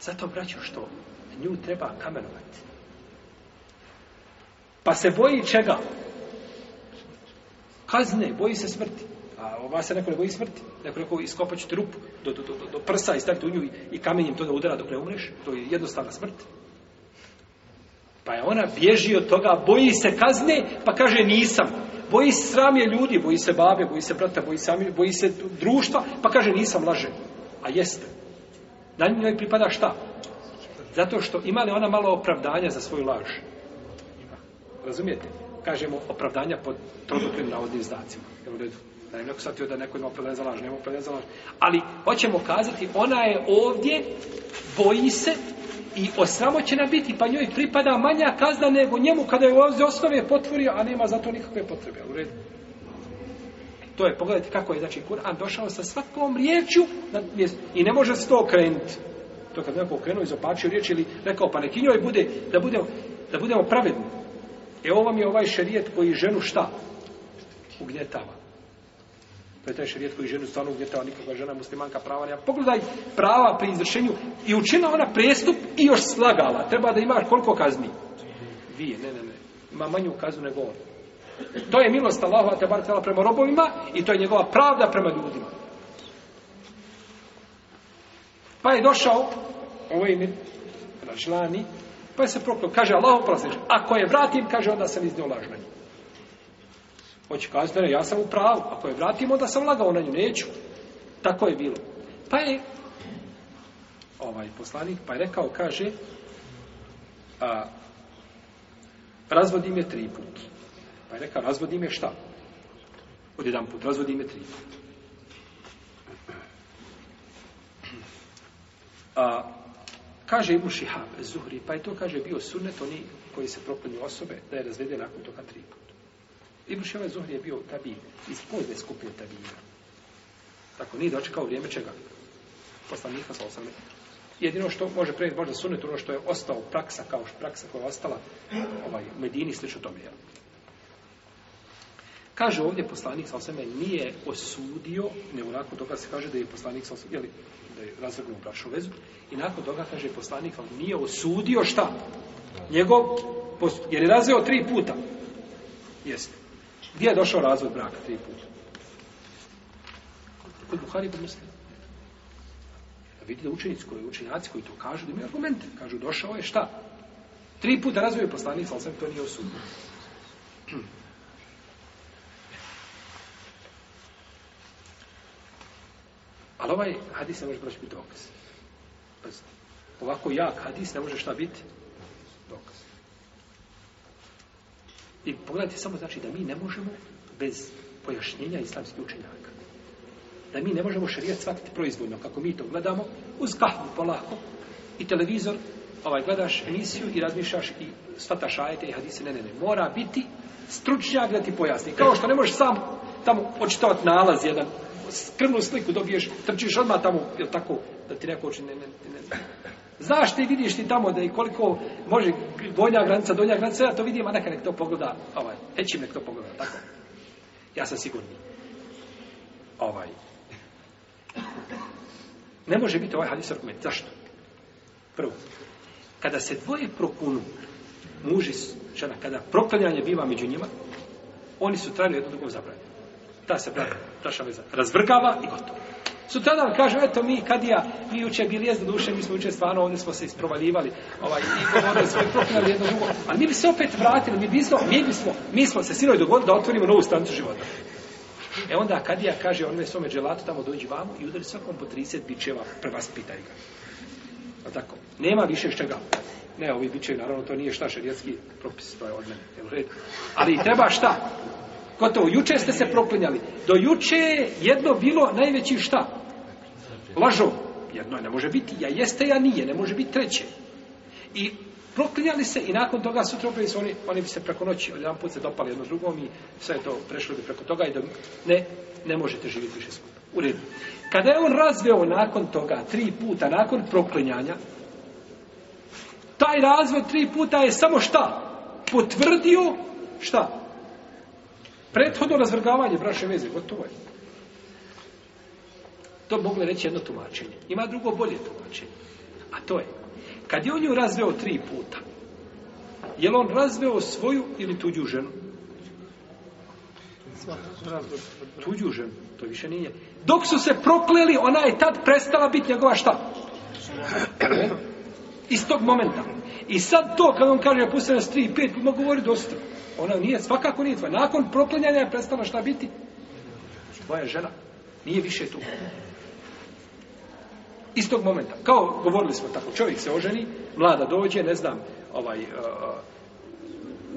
Zato, braću, što nju treba kamenovati. Pa se boji čega? Kazne, boji se smrti. A ova se neko ne boji smrti. Neko neko iskopat ću te rupu do, do, do, do prsa i staviti u nju i, i kamenjem to da udara dok ne umreš. To je jednostavna smrti. Pa je ona bježi od toga, boji se kazne, pa kaže nisam. Boji se sram je ljudi, boji se babe, boji se brata, boji, sami, boji se društva, pa kaže nisam lažen. A jeste. Na njoj pripada šta? Zato što ima li ona malo opravdanja za svoju laž? Razumijete? Kažemo opravdanja pod trodoklim navodnim zdacima. Jel u redu? Da je neko satio da neko ima opravdanja za laž, nema opravdanja za laž. Ali, hoćemo kazati, ona je ovdje, boji se, i osramoćena biti, pa njoj pripada manja kazna nego njemu kada je ulazi osnove potvorio, a nema za to nikakve potrebe. U redu. To je, pogledajte kako je, znači, Kur'an došao sa svakom riječju na, i ne može se to okrenuti. To kad neko okrenuo i zopačio riječ ili rekao, pa neki njoj bude, da budemo, da budemo pravedni. E ovo vam je ovaj šerijet koji ženu šta? Ugnjetava. To je taj šarijet koji ženu stanu ugnjetava nikakva žena muslimanka prava nema. Pogledaj prava pri izvršenju i učinila ona prestup i još slagala. Treba da imaš koliko kazni? Dvije, ne, ne, ne. Ima manju kaznu nego on. To je milost Allahova te bar prema robovima i to je njegova pravda prema ljudima. Pa je došao ovaj mir, ražlani, pa je se proklo. Kaže Allahov prasneš, ako je vratim, kaže onda sam iz njoj lažbenim. On će kazati, ne, ja sam u pravu. Ako je vratim, onda sam lagao na nju, neću. Tako je bilo. Pa je ovaj poslanik, pa je rekao, kaže, a, razvodim je tri put. Pa je rekao, razvodim je šta? Od jedan put, razvodim je tri put. A, kaže Ibu Šihab Zuhri, pa je to, kaže, bio sunet oni koji se proklinju osobe da je razvede nakon toga tri put. Ibn Ševa Zuhri je bio tabi, iz pojde skupio tabina. Tako, nije dočekao vrijeme čega. Poslanika sa osam Jedino što može prijeti možda sunet, ono što je ostao praksa, kao što praksa koja je ostala ovaj, u Medini, slično tome. Jel? Kaže ovdje poslanik sa osam nije osudio, ne onako toga se kaže da je poslanik sa osam, da je razvrgnuo prašu vezu, i nakon toga kaže poslanik, ali nije osudio šta? Njegov, jer je razveo tri puta. Jeste. Gdje je došao razvod braka tri put? Kod Buhari i Muslima. Vidite da učenici koji učenjaci koji to kažu da imaju argumente. Kažu došao je šta? Tri put da razvoju poslanik, ali sam to nije osudno. Ali ovaj hadis ne može proći biti dokaz. Ovako jak hadis ne može šta biti I pogledajte samo znači da mi ne možemo bez pojašnjenja islamskih učenjaka. Da mi ne možemo šarijat shvatiti proizvodno kako mi to gledamo uz kahvu polako i televizor ovaj, gledaš emisiju i razmišljaš i svata šajete i hadise, ne, ne, ne, mora biti stručnjak da ti pojasni. Kao što ne možeš sam tamo očitovati nalaz jedan, krvnu sliku dobiješ, trčiš odmah tamo, je tako, da ti neko oči, ne, ne, ne, ne, Znaš ti, vidiš ti tamo da je koliko može donja granica, donja granica, ja to vidim, a neka nek to pogleda, ovaj, nećim nek to pogleda, tako. Ja sam sigurni. Ovaj. Ne može biti ovaj hadis argument. Zašto? Prvo, kada se dvoje prokunu muži, žena, kada proklanjanje biva među njima, oni su trajili jednom drugom zabranju. Ta se braša veza razvrgava i gotovo su tada kažu, eto mi, kad ja, mi uče bili jezda duše, mi smo uče stvarno, ovdje smo se isprovaljivali, ovaj, i govorili svoj profil jedno drugo, ali mi bi se opet vratili, mi bismo, mi bismo, mi smo se sinoj dogodili da otvorimo novu stanicu života. E onda kad ja kaže, on me svome dželatu tamo dođi vamo i udari svakom po 30 bičeva, prva spitaj ga. A tako, nema više iz čega. Ne, ovi bičevi, naravno, to nije šta šarijetski propis, to je od mene, je Ali treba šta? Gotovo, juče ste se proklinjali. Do juče je jedno bilo najveći šta? Lažo. Jedno ne može biti. Ja jeste, ja nije. Ne može biti treće. I proklinjali se i nakon toga su trokljali se oni, oni bi se preko noći, jedan put se dopali jedno s drugom i sve je to prešlo bi preko toga i da ne, ne možete živjeti više skupa. U redu. Kada je on razveo nakon toga, tri puta, nakon proklinjanja, taj razvoj tri puta je samo šta? Potvrdio šta? Šta? prethodno razvrgavanje braše veze, gotovo je. To mogle reći jedno tumačenje. Ima drugo bolje tumačenje. A to je, kad je on ju razveo tri puta, je on razveo svoju ili tuđu ženu? Tuđu ženu, to više nije. Dok su se prokleli, ona je tad prestala biti njegova šta? Iz tog momenta. I sad to, kad on kaže, ja pustim nas tri i pet, pa govori dosta. Ona nije, svakako nije tvoja. Nakon proklinjanja je prestala šta biti? Tvoja žena. Nije više tu. Iz tog momenta. Kao govorili smo tako, čovjek se oženi, mlada dođe, ne znam, ovaj, uh,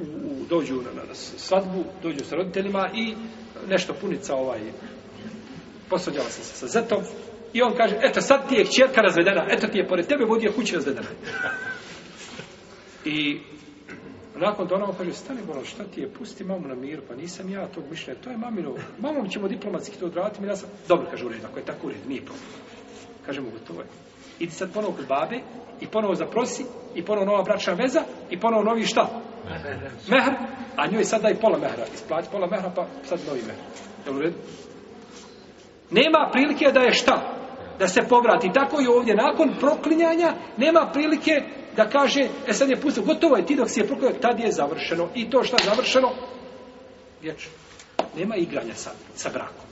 u, u, dođu na, na svadbu, dođu sa roditeljima i nešto punica ovaj, posvađala se sa zetom, I on kaže, eto, sad ti je čerka razvedena, eto ti je pored tebe vodi je kuće razvedena. I nakon to ono kaže, stani malo, šta ti je, pusti mamu na miru, pa nisam ja tog mišljenja, to je mamino, mamom ćemo diplomatski to odraditi, mi da sam, dobro, kaže, u redu, ako je tako u redu, nije problem. Kaže mu, gotovo je. Idi sad ponovo kod babe, i ponovo zaprosi, i ponovo nova bračna veza, i ponovo novi šta? Mehr. A njoj sad daj pola mehra, isplati pola mehra, pa sad novi mehra. Jel u redu? Nema prilike da je šta? Da se povrati. Tako i ovdje, nakon proklinjanja, nema prilike da kaže, e sad je pustio, gotovo je ti dok si je proklinjao, tad je završeno. I to šta je završeno? Vječno. Nema igranja sa, sa brakom.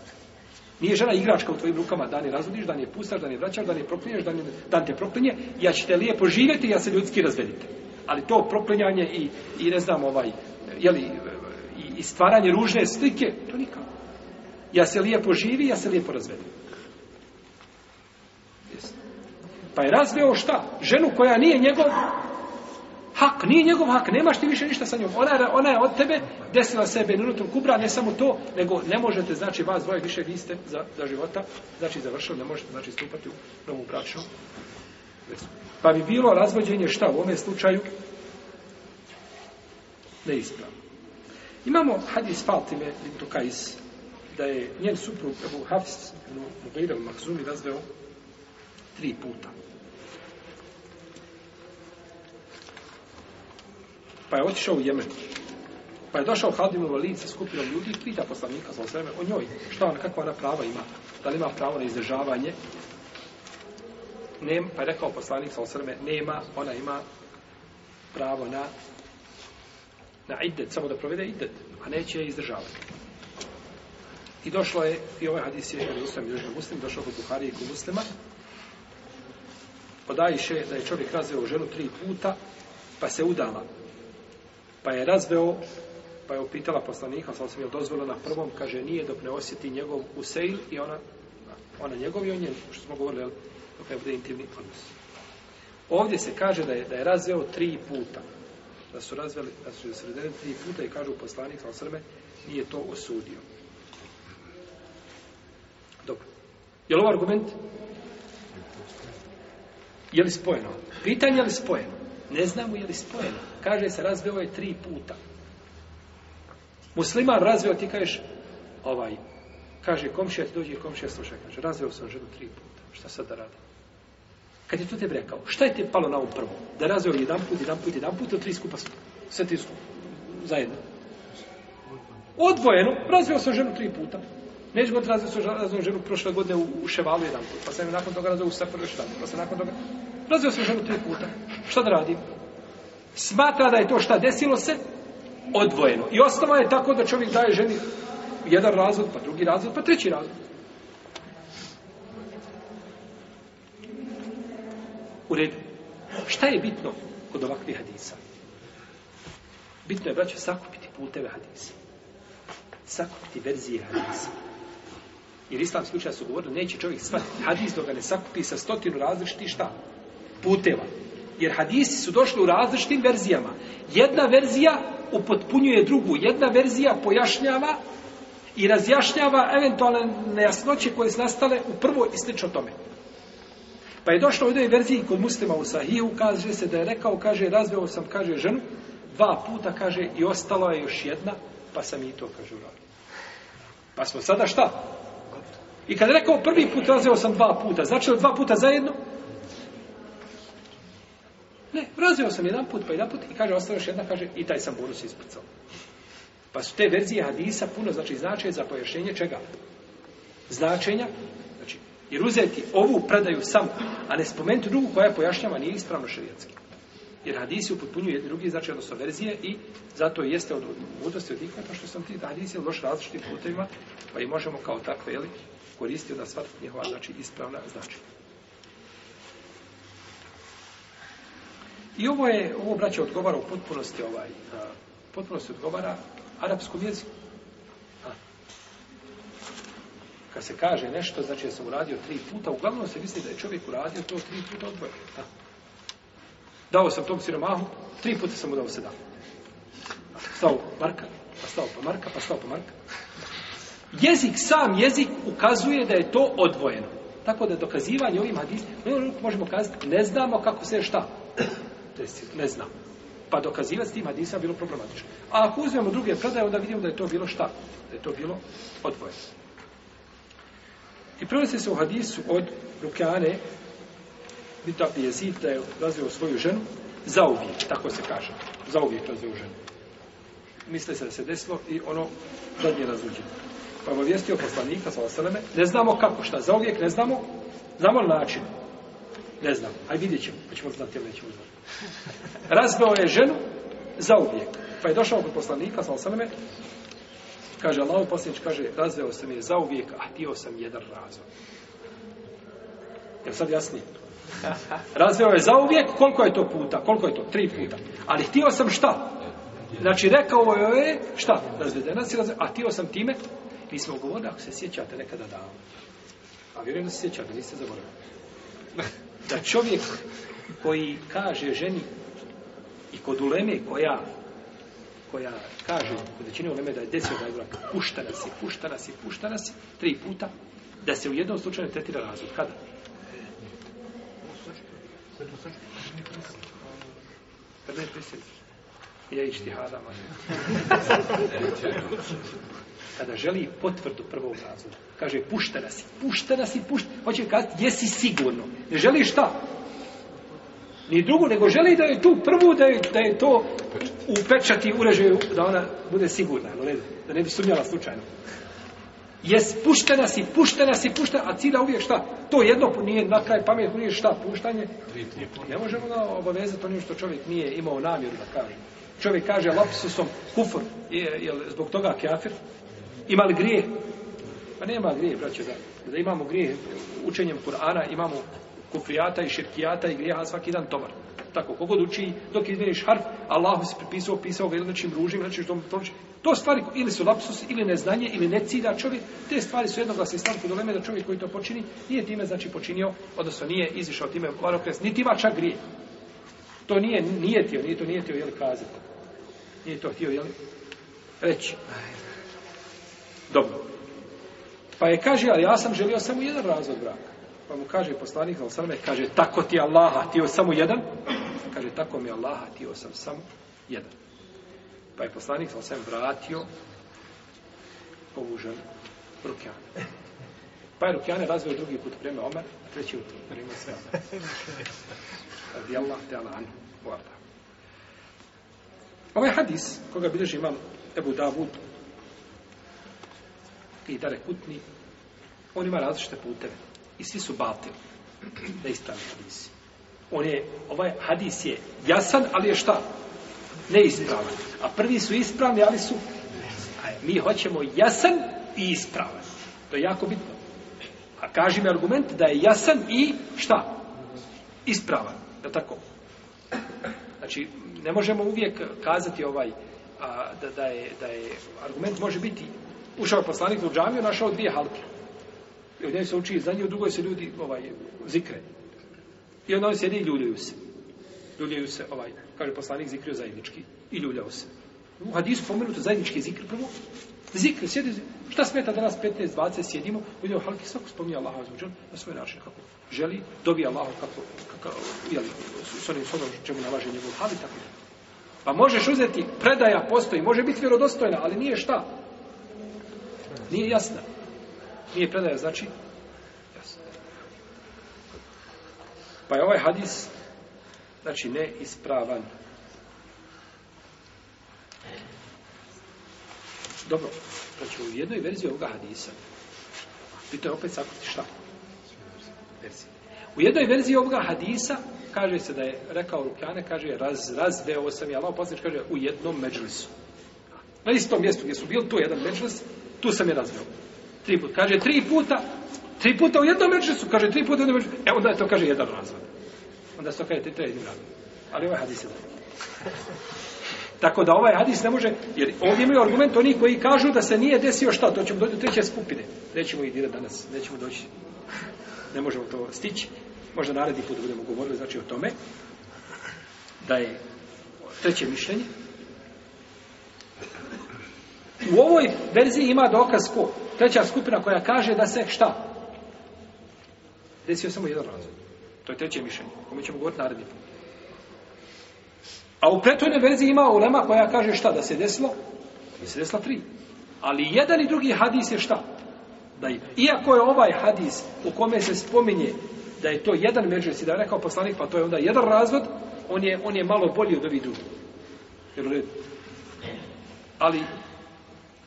Nije žena igračka u tvojim rukama, dan je razvodiš, dan je pustaš, dan je vraćaš, dan je proklinješ, dan, je, dan te proklinje, ja ćete lijepo živjeti, ja se ljudski razvedite. Ali to proklinjanje i, i ne znam, ovaj, jeli, i, i stvaranje ružne slike, to nikako. Ja se lijepo živi, ja se lijepo razvedim. Pa je razveo šta? Ženu koja nije njegov hak, nije njegov hak, nemaš ti više ništa sa njom. Ona je, ona je od tebe desila sebe minutom kubra, ne samo to, nego ne možete, znači, vas dvoje više vi ste za, za života, znači, završeno, ne možete, znači, stupati u novu bračnu. Pa bi bilo razvođenje šta u ovome slučaju? Neispravno. Imamo hadis Fatime, to kaj iz da je njen suprug Ebu Hafs, ono, Mugaira u Mahzumi, razveo tri puta. Pa je otišao u Jemen. Pa je došao Hadim u Valid sa skupinom ljudi i pita poslanika za sveme o njoj. Šta ona, kakva ona prava ima? Da li ima pravo na izdržavanje? Nem, pa je rekao poslanik sa osrme, nema, ona ima pravo na na idet, samo da provede idet, a neće izdržavati. I došlo je, i ovaj hadis je od Ustama Bilježa Muslima, došao kod Buhari i kod Muslima. Odajiše da je čovjek razveo ženu tri puta, pa se udala. Pa je razveo, pa je upitala poslanika, sam sam je dozvolio na prvom, kaže, nije dok ne osjeti njegov usejl i ona, ona njegov i on je, što smo govorili, dok ne bude intimni odnos. Ovdje se kaže da je, da je razveo tri puta. Da su razveli, da su razveli tri puta i kažu poslanik, sam sam nije to osudio. Je li ovo argument? Je li spojeno? Pitanje je li spojeno? Ne znamo je li spojeno. Kaže se razveo je tri puta. Musliman razveo, ti kažeš, ovaj, kaže, komšija ti dođe, komšija sluša, kaže, razveo sam ženu tri puta. Šta sad da radim? Kad je to tebe rekao, šta je te palo na ovom um prvo? Da razveo jedan put, jedan put, jedan put, ili tri skupa, sve tri skupa, zajedno? Odvojeno, razveo sam ženu tri puta. Neće god razvoj svoju razvoju ženu prošle godine u, u Ševalu jedan put, pa sam nakon toga razvoju u Sefer još jedan put, pa sam nakon toga razvoju svoju ženu tri puta. Šta da radim? Smatra da je to šta desilo se, odvojeno. I ostalo je tako da čovjek daje ženi jedan razvod, pa drugi razvod, pa treći razvod. U redu. Šta je bitno kod ovakvih hadisa? Bitno je, braće, sakupiti puteve hadisa. Sakupiti verzije hadisa. Jer islamski učenja su govorili, neće čovjek shvatiti hadis dok ga ne sakupi sa stotinu različitih šta? Puteva. Jer hadisi su došli u različitim verzijama. Jedna verzija upotpunjuje drugu. Jedna verzija pojašnjava i razjašnjava eventualne nejasnoće koje su nastale u prvo i slično tome. Pa je došlo u jednoj verziji kod muslima u Sahihu, kaže se da je rekao, kaže, razveo sam, kaže, ženu, dva puta, kaže, i ostala je još jedna, pa sam i to, kaže, uradio. Pa smo sada šta? I kad je rekao prvi put, razveo sam dva puta. Znači li dva puta zajedno? Ne, razveo sam jedan put, pa jedan put. I kaže, ostaje još jedna, kaže, i taj sam bonus ispucao. Pa su te verzije hadisa puno, znači, značaj za pojašnjenje čega? Značenja, znači, jer uzeti ovu predaju samo, a ne spomenuti drugu koja je pojašnjava, nije ispravno šarijetski. Jer hadisi upotpunjuju jedni drugi, znači, odnosno verzije, i zato jeste od mudosti od ikona, što sam ti hadisi loš različitim putevima, pa i možemo kao takve, jel, koristio da svat njihova znači ispravna znači. I ovo je, ovo braće odgovara u potpunosti ovaj, a, potpunosti odgovara arapskom jeziku. A, kad se kaže nešto, znači ja sam uradio tri puta, uglavnom se misli da je čovjek uradio to tri puta odvoje. A, dao sam tom siromahu, tri puta sam mu dao sedam. Stao pa Marka, pa stao pa Marka, pa stao pa Marka jezik, sam jezik ukazuje da je to odvojeno. Tako da dokazivanje ovim hadisima, možemo kazati, ne znamo kako se šta. To je, ne znamo. Pa dokazivati s tim hadisima bilo problematično. A ako uzmemo druge predaje, onda vidimo da je to bilo šta. Da je to bilo odvojeno. I prilazi se u hadisu od Rukane, Bita Pijezid, da je razvio svoju ženu, za uvijek, tako se kaže. Za uvijek razvio ženu. Misle se da se desilo i ono zadnje razuđenje pa obavijestio poslanika, sa osaleme, ne znamo kako, šta, za uvijek ne znamo, znamo li način? Ne znam, aj vidjet ćemo, pa ćemo znati ili nećemo znati. Razveo je ženu za uvijek, pa je došao kod poslanika, sa osaleme, kaže Allah, poslanič kaže, razveo sam je za uvijek, a bio sam jedan razvoj. Jel sad jasnije? Razveo je za uvijek, koliko je to puta? Koliko je to? Tri puta. Ali htio sam šta? Znači, rekao je, šta? Razvedena si, razvedena. a htio sam time Mi smo govorili, ako se sjećate nekada davno, a vjerujem da se sjećate, niste zaboravili, da čovjek koji kaže ženi i kod uleme koja koja kaže u većini uleme da je desio da je vrak puštana si, puštana si, puštana si tri puta, da se u jednom slučaju tretira razvod. Kada? Kada je prisjeti? Ja išti hada, manje. kada želi potvrdu prvog razloga. Kaže, puštena si, puštena si, puštena. Hoće kada, jesi sigurno. Ne želi šta? Ni drugo, nego želi da je tu prvu, da je, da je to upečati, urežuje, da ona bude sigurna. Ne, da ne bi sumnjala slučajno. Jes, puštena si, puštena si, puštena, a cilja uvijek šta? To jedno nije na kraj pamet, uvijek šta? Puštanje? Ne možemo da obavezati onim što čovjek nije imao namjeru da kaže. Čovjek kaže lapsusom kufr, je, je, zbog toga kafir, Ima li grijeh? Pa nema grijeh, braće, da, da imamo grijeh učenjem Kur'ana, imamo kufrijata i širkijata i grijeha svaki dan tovar. Tako, kogod uči, dok izmjeniš harf, Allah se pripisao, pisao ga jednočim ružim, znači što to To stvari ili su lapsus, ili neznanje, ili ne cida čovjek, te stvari su jednoglasni stavku do da čovjek koji to počini, nije time znači počinio, odnosno nije izišao time varokres, niti ima čak grije. To nije, nije tio, nije to nije tio, jel, kazati. Nije to htio, jel, reći. Dobro. Pa je kaže, ali ja sam želio samo jedan razvod braka. Pa mu kaže poslanik al sveme, kaže, tako ti Allaha, htio samo jedan. Kaže, tako mi Allaha, htio sam samo jedan. Pa je poslanik al sveme vratio ovu ženu Rukjane. Pa je Rukjane razvio drugi put prema Omer, a treći put prema sve Omer. Radi Allah, te Allah, anu, Ovaj hadis, koga bilježi imam Ebu Davud i dare kutni, on ima različite puteve. I svi su batili. Da ispravi hadis. On je, ovaj hadis je jasan, ali je šta? Neispravan. A prvi su ispravni, ali su? Aj, mi hoćemo jasan i ispravan. To je jako bitno. A kaži mi argument da je jasan i šta? Ispravan. Je tako? Znači, ne možemo uvijek kazati ovaj a, da, da, je, da je argument može biti ušao poslanik u džamiju, našao dvije halke. I u njoj se uči izdanje, u drugoj se ljudi ovaj, zikre. I onda se jedni ljuljaju se. Ljuljaju se, ovaj, kaže poslanik, zikrio zajednički i ljuljao se. U hadisu pomenuto zajednički zikr prvo. Zikr, sjedi, šta smeta danas 15-20, sjedimo, u njoj halki svako spominje Allaha ozbuđen na svoj način kako želi, dobija Allaha kako, kako, jeli, s onim sonom čemu nalaže njegov hali, tako da. Pa možeš uzeti, predaja postoji, može biti vjerodostojna, ali nije šta, Nije jasna. Nije predaja, znači jasna. Pa je ovaj hadis znači neispravan. Dobro, znači u jednoj verziji ovoga hadisa pitao je opet sakuti šta? Verzija. U jednoj verziji ovoga hadisa kaže se da je rekao Rukjane, kaže raz, razveo sam i Allah poslanič kaže u jednom međlisu. Na istom mjestu gdje su bili, tu je jedan međlis, tu sam je razveo. Tri puta. Kaže, tri puta, tri puta u jednom su kaže, tri puta u jednom E, onda je to kaže jedan razvod. Onda se to kaže, to je jedin razvod. Ali ovaj hadis je Tako da ovaj hadis ne može, jer ovdje imaju argument oni koji kažu da se nije desio šta, to ćemo doći do treće skupine. Nećemo i dirati danas, nećemo doći, ne možemo to stići. Možda naredni put budemo govorili, znači o tome, da je treće mišljenje, U ovoj verziji ima dokaz ko? Treća skupina koja kaže da se šta? Desio samo jedan razvoj. To je treće mišljenje. O kome ćemo govoriti naredni put. A u pretojnoj verziji ima ulema koja kaže šta? Da se desilo? Da se desilo tri. Ali jedan i drugi hadis je šta? Da je, iako je ovaj hadis u kome se spominje da je to jedan međus i da je rekao poslanik, pa to je onda jedan razvod, on je, on je malo bolji od ovih drugih. Jer u redu. Ali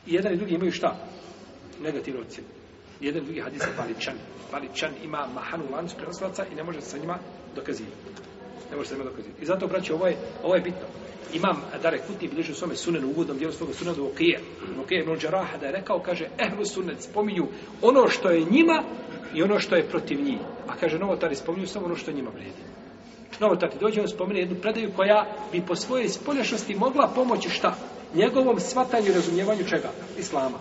I jedan i drugi imaju šta? Negativnu ocjenu. Jedan i drugi hadis je paličan. Paličan ima mahanu lancu prenoslaca i ne može sa njima dokazivati. Ne može sa njima dokazivati. I zato, braći, ovo je, ovo je bitno. Imam Dare Kutni bliže svome sunenu uvodnom dijelu svoga suna do Okije. Okije ibn Đaraha da je rekao, kaže, ehlu sunet spominju ono što je njima i ono što je protiv njih. A kaže, novotari spominju samo ono što njima vrijedi. Novotari dođe, on spominje jednu predaju koja bi po svojoj spolješnosti mogla pomoći šta? njegovom svatanju i razumijevanju čega? Islama.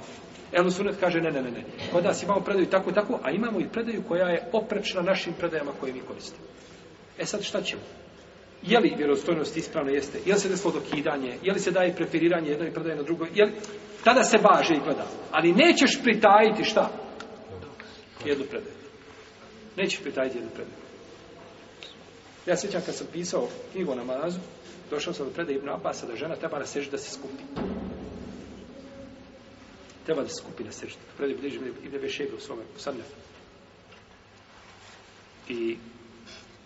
Elu Sunet kaže, ne, ne, ne, ne. Kod nas imamo predaju tako, tako, a imamo i predaju koja je oprečna našim predajama koje mi koristimo. E sad šta ćemo? Je li vjerostojnost ispravna jeste? Je li se desilo dokidanje? Je li se daje preferiranje jedno i predaje na drugo? Je li... Tada se baže i gleda. Ali nećeš pritajiti šta? Jednu predaju. Nećeš pritajiti jednu predaju. Ja sjećam kad sam pisao knjigu o namazu, došao sam do predaje Ibn Abasa da žena treba na seždu da se skupi. Treba da se skupi na seždu. Predaje bliži mi Ibn Bešebi u svome usamljenju. I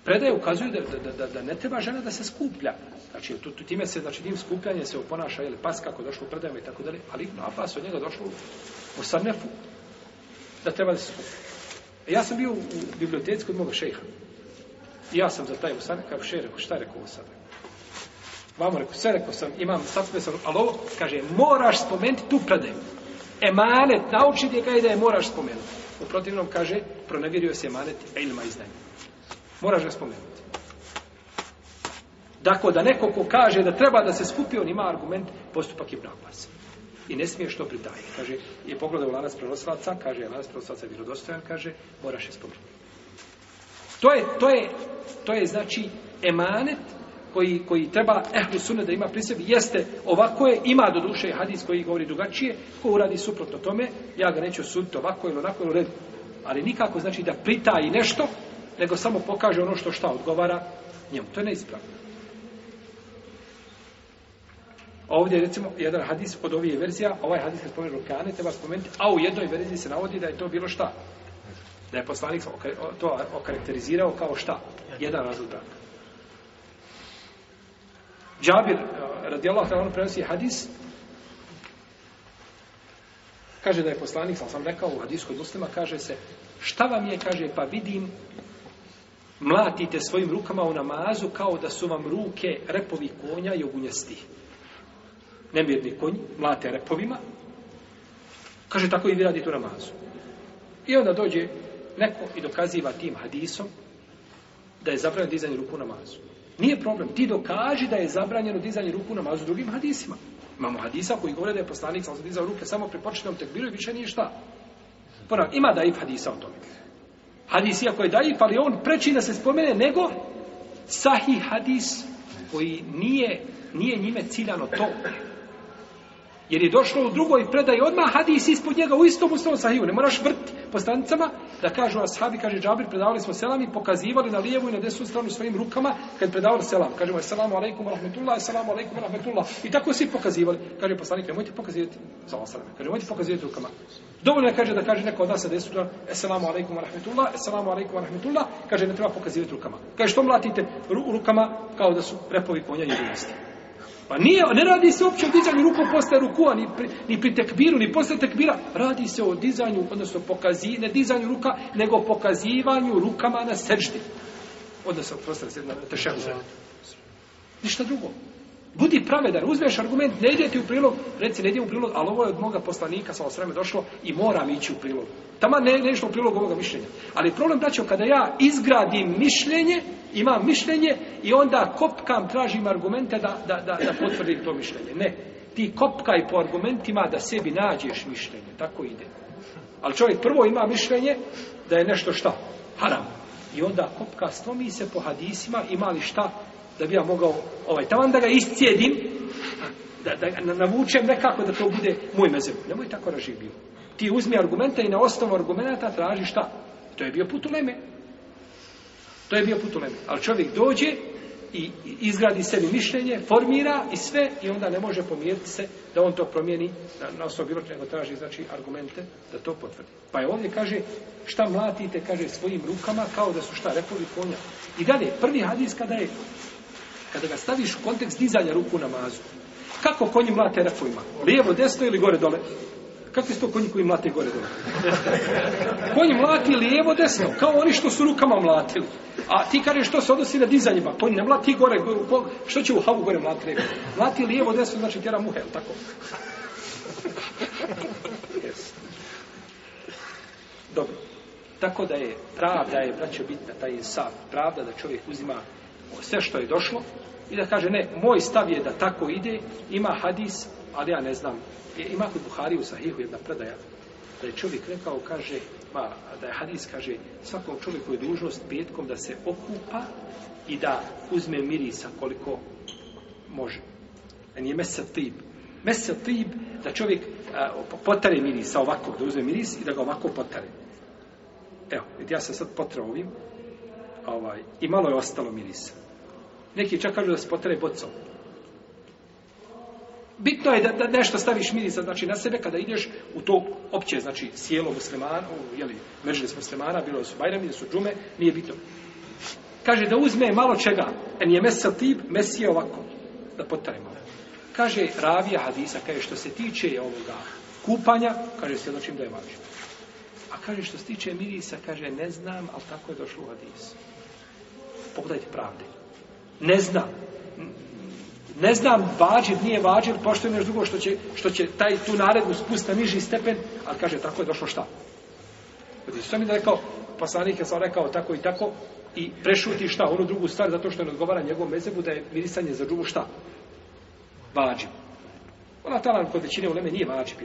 predaje ukazuju da, da, da, da ne treba žena da se skuplja. Znači, tu, tu, time se, znači, tim skupljanjem se oponaša, jel, pas kako došlo u predajama i tako dalje, ali Ibn Abbas od njega došlo u Sarnefu, da treba da se skuplja. E, ja sam bio u biblioteci kod moga šeha. I ja sam za taj Usanef, kao šeha, rekao, šta je rekao Usanef? Vamo rekao, sve rekao sam, imam, sad sve sam, ali ovo, kaže, moraš spomenuti tu predaju. Emanet, nauči ga i da je moraš spomenuti. U protivnom kaže, pronavirio se emanet, e ilma izdanje. Moraš ga spomenuti. Dakle, da neko ko kaže da treba da se skupi, on ima argument, postupak je naglas. I ne smiješ to pritajiti. Kaže, je pogledao lanas prorosvaca, kaže, je lanas prorosvaca je vjerodostojan, kaže, moraš je spomenuti. To je, to je, to je znači emanet koji, koji treba ehlu sunet da ima pri sebi, jeste ovako je, ima do duše hadis koji govori drugačije, ko uradi suprotno tome, ja ga neću suditi ovako ili onako ili red. Ali nikako znači da pritaji nešto, nego samo pokaže ono što šta odgovara njemu. To je neispravno. Ovdje je recimo jedan hadis od ovije verzija, ovaj hadis je spomenuo Rukane, treba spomenuti, a u jednoj verziji se navodi da je to bilo šta? Da je poslanik to okarakterizirao kao šta? Jedan razlog braka. Džabir, eh, radijallahu ta'ala, prenosi hadis, kaže da je poslanik, sam sam rekao u hadisku od muslima, kaže se, šta vam je, kaže, pa vidim, mlatite svojim rukama u namazu kao da su vam ruke repovi konja i ogunjestih. Nemirni konj, mlate repovima. Kaže, tako i vi radite u namazu. I onda dođe neko i dokaziva tim hadisom da je zabranjeno dizanje ruku u namazu. Nije problem. Ti dokaži da je zabranjeno dizanje ruku na mazu drugim hadisima. Imamo hadisa koji govore da je poslanik sam dizao ruke samo pri početnom tekbiru i više nije šta. Ponavno, ima da ih hadisa o tome. Hadis iako je daif, ali on preči da se spomene nego sahih hadis koji nije, nije njime ciljano to. Jer je došlo u drugoj predaji odmah hadis ispod njega u istom ustavom sahiju. Ne moraš vrti po stanicama da kažu ashabi, kaže Džabir, predavali smo selam i pokazivali na lijevu i na desnu stranu svojim rukama kad predavali selam. Kažemo, assalamu alaikum, rahmetullah, assalamu alaikum, rahmetullah. I tako svi pokazivali. Kaže poslanik, nemojte pokazivati za vas sveme. Kaže, nemojte pokazivati rukama. Dovoljno je, kaže, da kaže neko od nas sa desnu stranu, assalamu alaikum, rahmetullah, assalamu alaikum, rahmetullah. Kaže, ne treba pokazivati rukama. Kaže, što mlatite rukama kao da su repovi konja i jedinosti. Pa nije, ne radi se uopće o dizanju ruku posle rukua, ni pri, ni pri tekbiru, ni posle tekbira. Radi se o dizanju, odnosno pokazi, ne dizanju ruka, nego pokazivanju rukama na sežde. Odnosno, prostor se na tešehu. Ništa drugo. Budi pravedan, uzmeš argument, ne ide ti u prilog, reci ne ide u prilog, ali ovo je od moga poslanika sa osreme došlo i moram ići u prilog. Tama ne, ne išlo u prilog ovoga mišljenja. Ali problem, braćo, kada ja izgradim mišljenje, imam mišljenje i onda kopkam, tražim argumente da, da, da, da potvrdim to mišljenje. Ne, ti kopkaj po argumentima da sebi nađeš mišljenje, tako ide. Ali čovjek prvo ima mišljenje da je nešto šta? Haram. I onda kopka, slomi se po hadisima, ima li šta? da bi ja mogao ovaj tavan da ga iscijedim, da, da navučem nekako da to bude moj mezeb. Nemoj tako raživio. Ti uzmi argumenta i na osnovu argumenta traži šta? To je bio put u Leme. To je bio put u Leme. Ali čovjek dođe i izgradi sebi mišljenje, formira i sve i onda ne može pomiriti se da on to promijeni na, na osnovu bilo nego traži znači, argumente da to potvrdi. Pa je ovdje kaže šta mlatite kaže svojim rukama kao da su šta repovi konja. I dalje, prvi hadis kada je kada ga staviš u kontekst dizanja ruku namazu, kako konji mlate refovima? Lijevo, desno ili gore, dole? Kako su to konji koji mlate gore, dole? Konji mlati lijevo, desno, kao oni što su rukama mlatili. A ti kažeš što se odnosi na dizanjima? Konji ne mlati gore, gore što će u havu gore mlati lijevo? Mlati lijevo, desno, znači tjera muhe, tako? Dobro. Tako da je pravda, je, braćo, bitna, taj je sav. Pravda da čovjek uzima sve što je došlo i da kaže ne, moj stav je da tako ide, ima hadis, ali ja ne znam. E, ima kod Buhari u Sahihu jedna predaja da je čovjek rekao, kaže, pa da je hadis, kaže, svakom čovjeku je dužnost petkom da se okupa i da uzme mirisa koliko može. A nije mesel tib. Mesel tib da čovjek a, potare mirisa ovako, da uzme miris i da ga ovako potare. Evo, ja sam sad potrao ovim, ovaj, i malo je ostalo mirisa. Neki čak kažu da se potere bocom. Bitno je da, da nešto staviš mirisa znači, na sebe kada ideš u to opće, znači sjelo muslimana, u, jeli, mežlis muslimana, bilo da su bajrami, da su džume, nije bitno. Kaže da uzme malo čega, en je mesa tip, mesi je ovako, da potere malo. Kaže ravija hadisa, kaže što se tiče ovoga kupanja, kaže se jednočim da je važno. A kaže što se tiče mirisa, kaže ne znam, ali tako je došlo u hadisu pogledajte pravde. Ne znam. Ne znam, vađiv nije vađiv, pošto je nešto drugo što će, što će taj tu naredbu spustiti na niži stepen, ali kaže, tako je došlo šta? Kada je sam mi rekao, poslanik je sam rekao tako i tako, i prešuti šta, onu drugu stvar, zato što je odgovara njegovom mezebu, da je mirisanje za džumu šta? Vađiv. Ona talan kod većine uleme nije vađiv,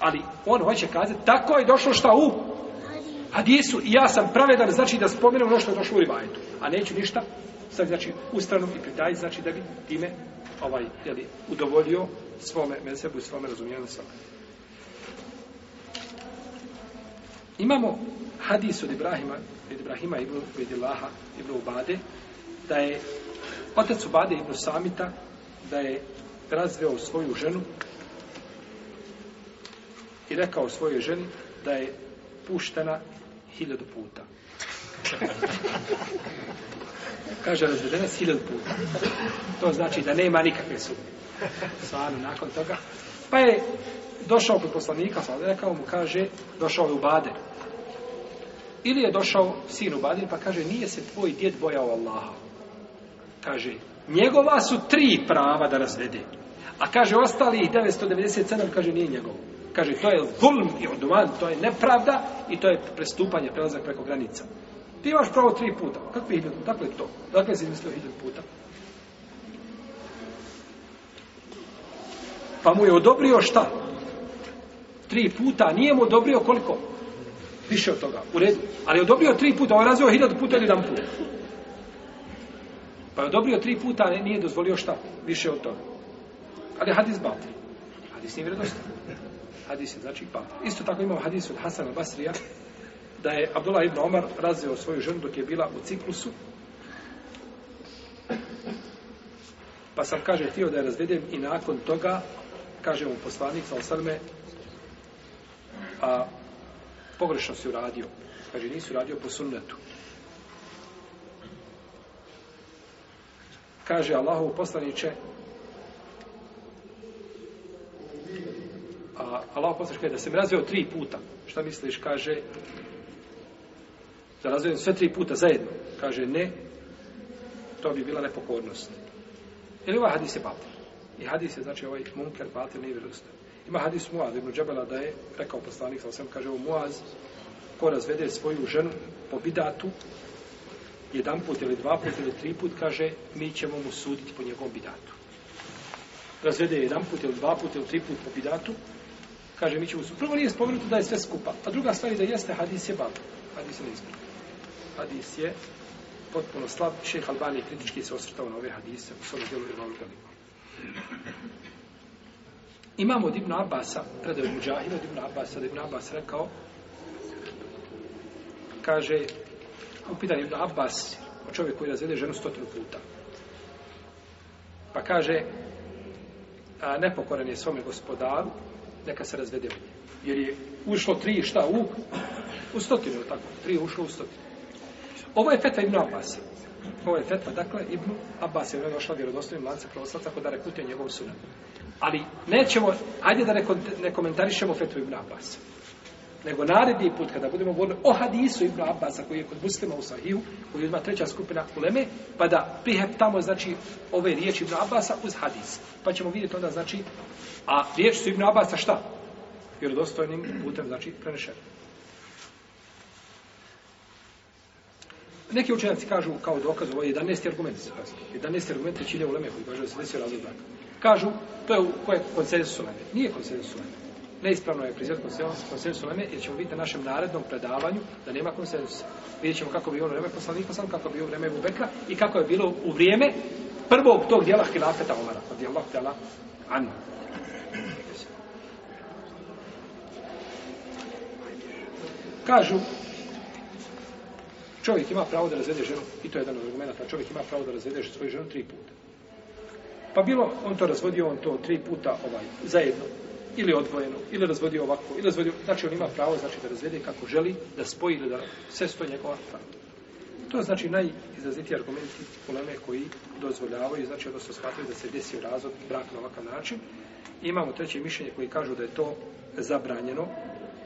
ali on hoće kazati, tako je došlo šta u hadisu i ja sam pravedan, znači da spomenem ono što je došlo u rivajetu. A neću ništa, sad znači u stranu i pritaj, znači da bi time ovaj, jeli, udovolio svome mesebu i svome razumijenu svome. Imamo hadis od Ibrahima, od Ibrahima ibn Vidilaha, ibn Ubade, da je otac Ubade ibn Samita, da je razveo svoju ženu i rekao svojoj ženi da je puštena hiljadu puta. Kaže razvedenac hiljadu puta. To znači da nema nikakve sumnje. Svanu nakon toga. Pa je došao kod poslanika, sa rekao mu, kaže, došao je u Bader. Ili je došao sin u Bader, pa kaže, nije se tvoj djed bojao Allaha. Kaže, njegova su tri prava da razvede. A kaže, ostali 997, kaže, nije njegovo kaže to je zulm i odman, to je nepravda i to je prestupanje, prelazak preko granica. Ti imaš pravo tri puta. Kakvi hiljadu? Dakle to. Dakle si mislio hiljadu puta. Pa mu je odobrio šta? Tri puta. Nije mu odobrio koliko? Više od toga. U redu. Ali je odobrio tri puta. On je razvio hiljadu puta ili jedan put. Pa je odobrio tri puta, ne, nije dozvolio šta? Više od toga. Ali hadis batri. Hadis nije vredostan hadis je znači pamet. Isto tako imamo hadis od Hasana Basrija, da je Abdullah ibn Omar razveo svoju ženu dok je bila u ciklusu, pa sam kaže htio da je razvedem i nakon toga, kaže mu poslanik, sa osrme, a pogrešno si uradio, kaže nisi uradio po sunnetu. Kaže Allahu poslaniće, a Allah posliješ kaže da sam razveo tri puta. Šta misliš, kaže, da razveo sve tri puta zajedno? Kaže, ne, to bi bila nepokornost. Ili ovaj hadis je batel. I hadis je, znači, ovaj munker batel nije vjerozno. Ima hadis Muaz ibn Džabela da je, rekao poslanik, sa osam, kaže, ovo Muaz, ko razvede svoju ženu po bidatu, jedan put ili dva put ili tri put, kaže, mi ćemo mu suditi po njegovom bidatu razvede jedan put ili dva put ili tri put po bidatu, kaže mi ćemo prvo nije spomenuto da je sve skupa a druga stvar je da jeste hadis je bab hadis je izbor hadis je potpuno slab šejh Albani kritički se osvrtao na ove hadise u svom djelu Imam Galiba Imamo od Ibn Abasa, predaju Mujahid od Ibn Abasa, da Ibn Abbas rekao, kaže, u pitanju Ibn Abbas, o čovjek koji razvede ženu stotinu puta. Pa kaže, a, nepokoran je svome gospodaru, neka se razvede u njih. Jer je ušlo tri šta u? U stotinu, tako. Tri ušlo u stotinu. Ovo je Feta Ibn Abbas. Ovo je Feta, dakle, Ibn Abbas je došla vjerodostojnim lanca pravoslavca kod Are Kutio njegov sunan. Ali nećemo, ajde da ne komentarišemo Fetu Ibn Abbas. Nego naredni put, kada budemo govorili o hadisu Ibn Abbas, koji je kod muslima u Sahiju, koji ima treća skupina uleme, pa da priheptamo, znači, ove riječi Ibn Abbas uz hadis. Pa ćemo vidjeti onda, znači, A riječ su Ibn Abasa šta? Vjerodostojnim putem, znači, prenešen. Neki učenjaci kažu, kao dokaz, ovo je 11. argument. 11. argument je Čilje Uleme koji kaže da se desio razlog braka. Kažu, to je, ko je konsensus Uleme? Nije konsensus Uleme. Neispravno je prizvjet konsensus Uleme, jer ćemo vidjeti na našem narednom predavanju da nema konsensusa. Vidjet ćemo kako bi ono vreme poslanika sam, kako bi u vreme Bubekra i kako je bilo u vrijeme prvog tog djela Hilafeta Omara, od djela Hilafeta Anu. Kažu, čovjek ima pravo da razvede ženu, i to je jedan od argumenta, čovjek ima pravo da razvede svoju ženu tri puta. Pa bilo, on to razvodio, on to tri puta ovaj, zajedno, ili odvojeno, ili razvodio ovako, ili razvodio, znači on ima pravo znači, da razvede kako želi, da spoji ili da sve stoji njegova pravda. To je znači najizrazitiji argument poleme koji dozvoljavaju, znači odnosno smatraju da se desio razvod brak na ovakav način. I imamo treće mišljenje koji kažu da je to zabranjeno,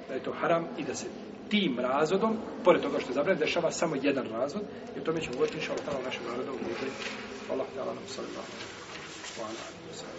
da je to haram i da se tim razvodom, pored toga što je zabranjeno, dešava samo jedan razvod, i o tome ćemo govoriti inša Allah našem narodom u Allah, da nam sallam, hvala, sallam.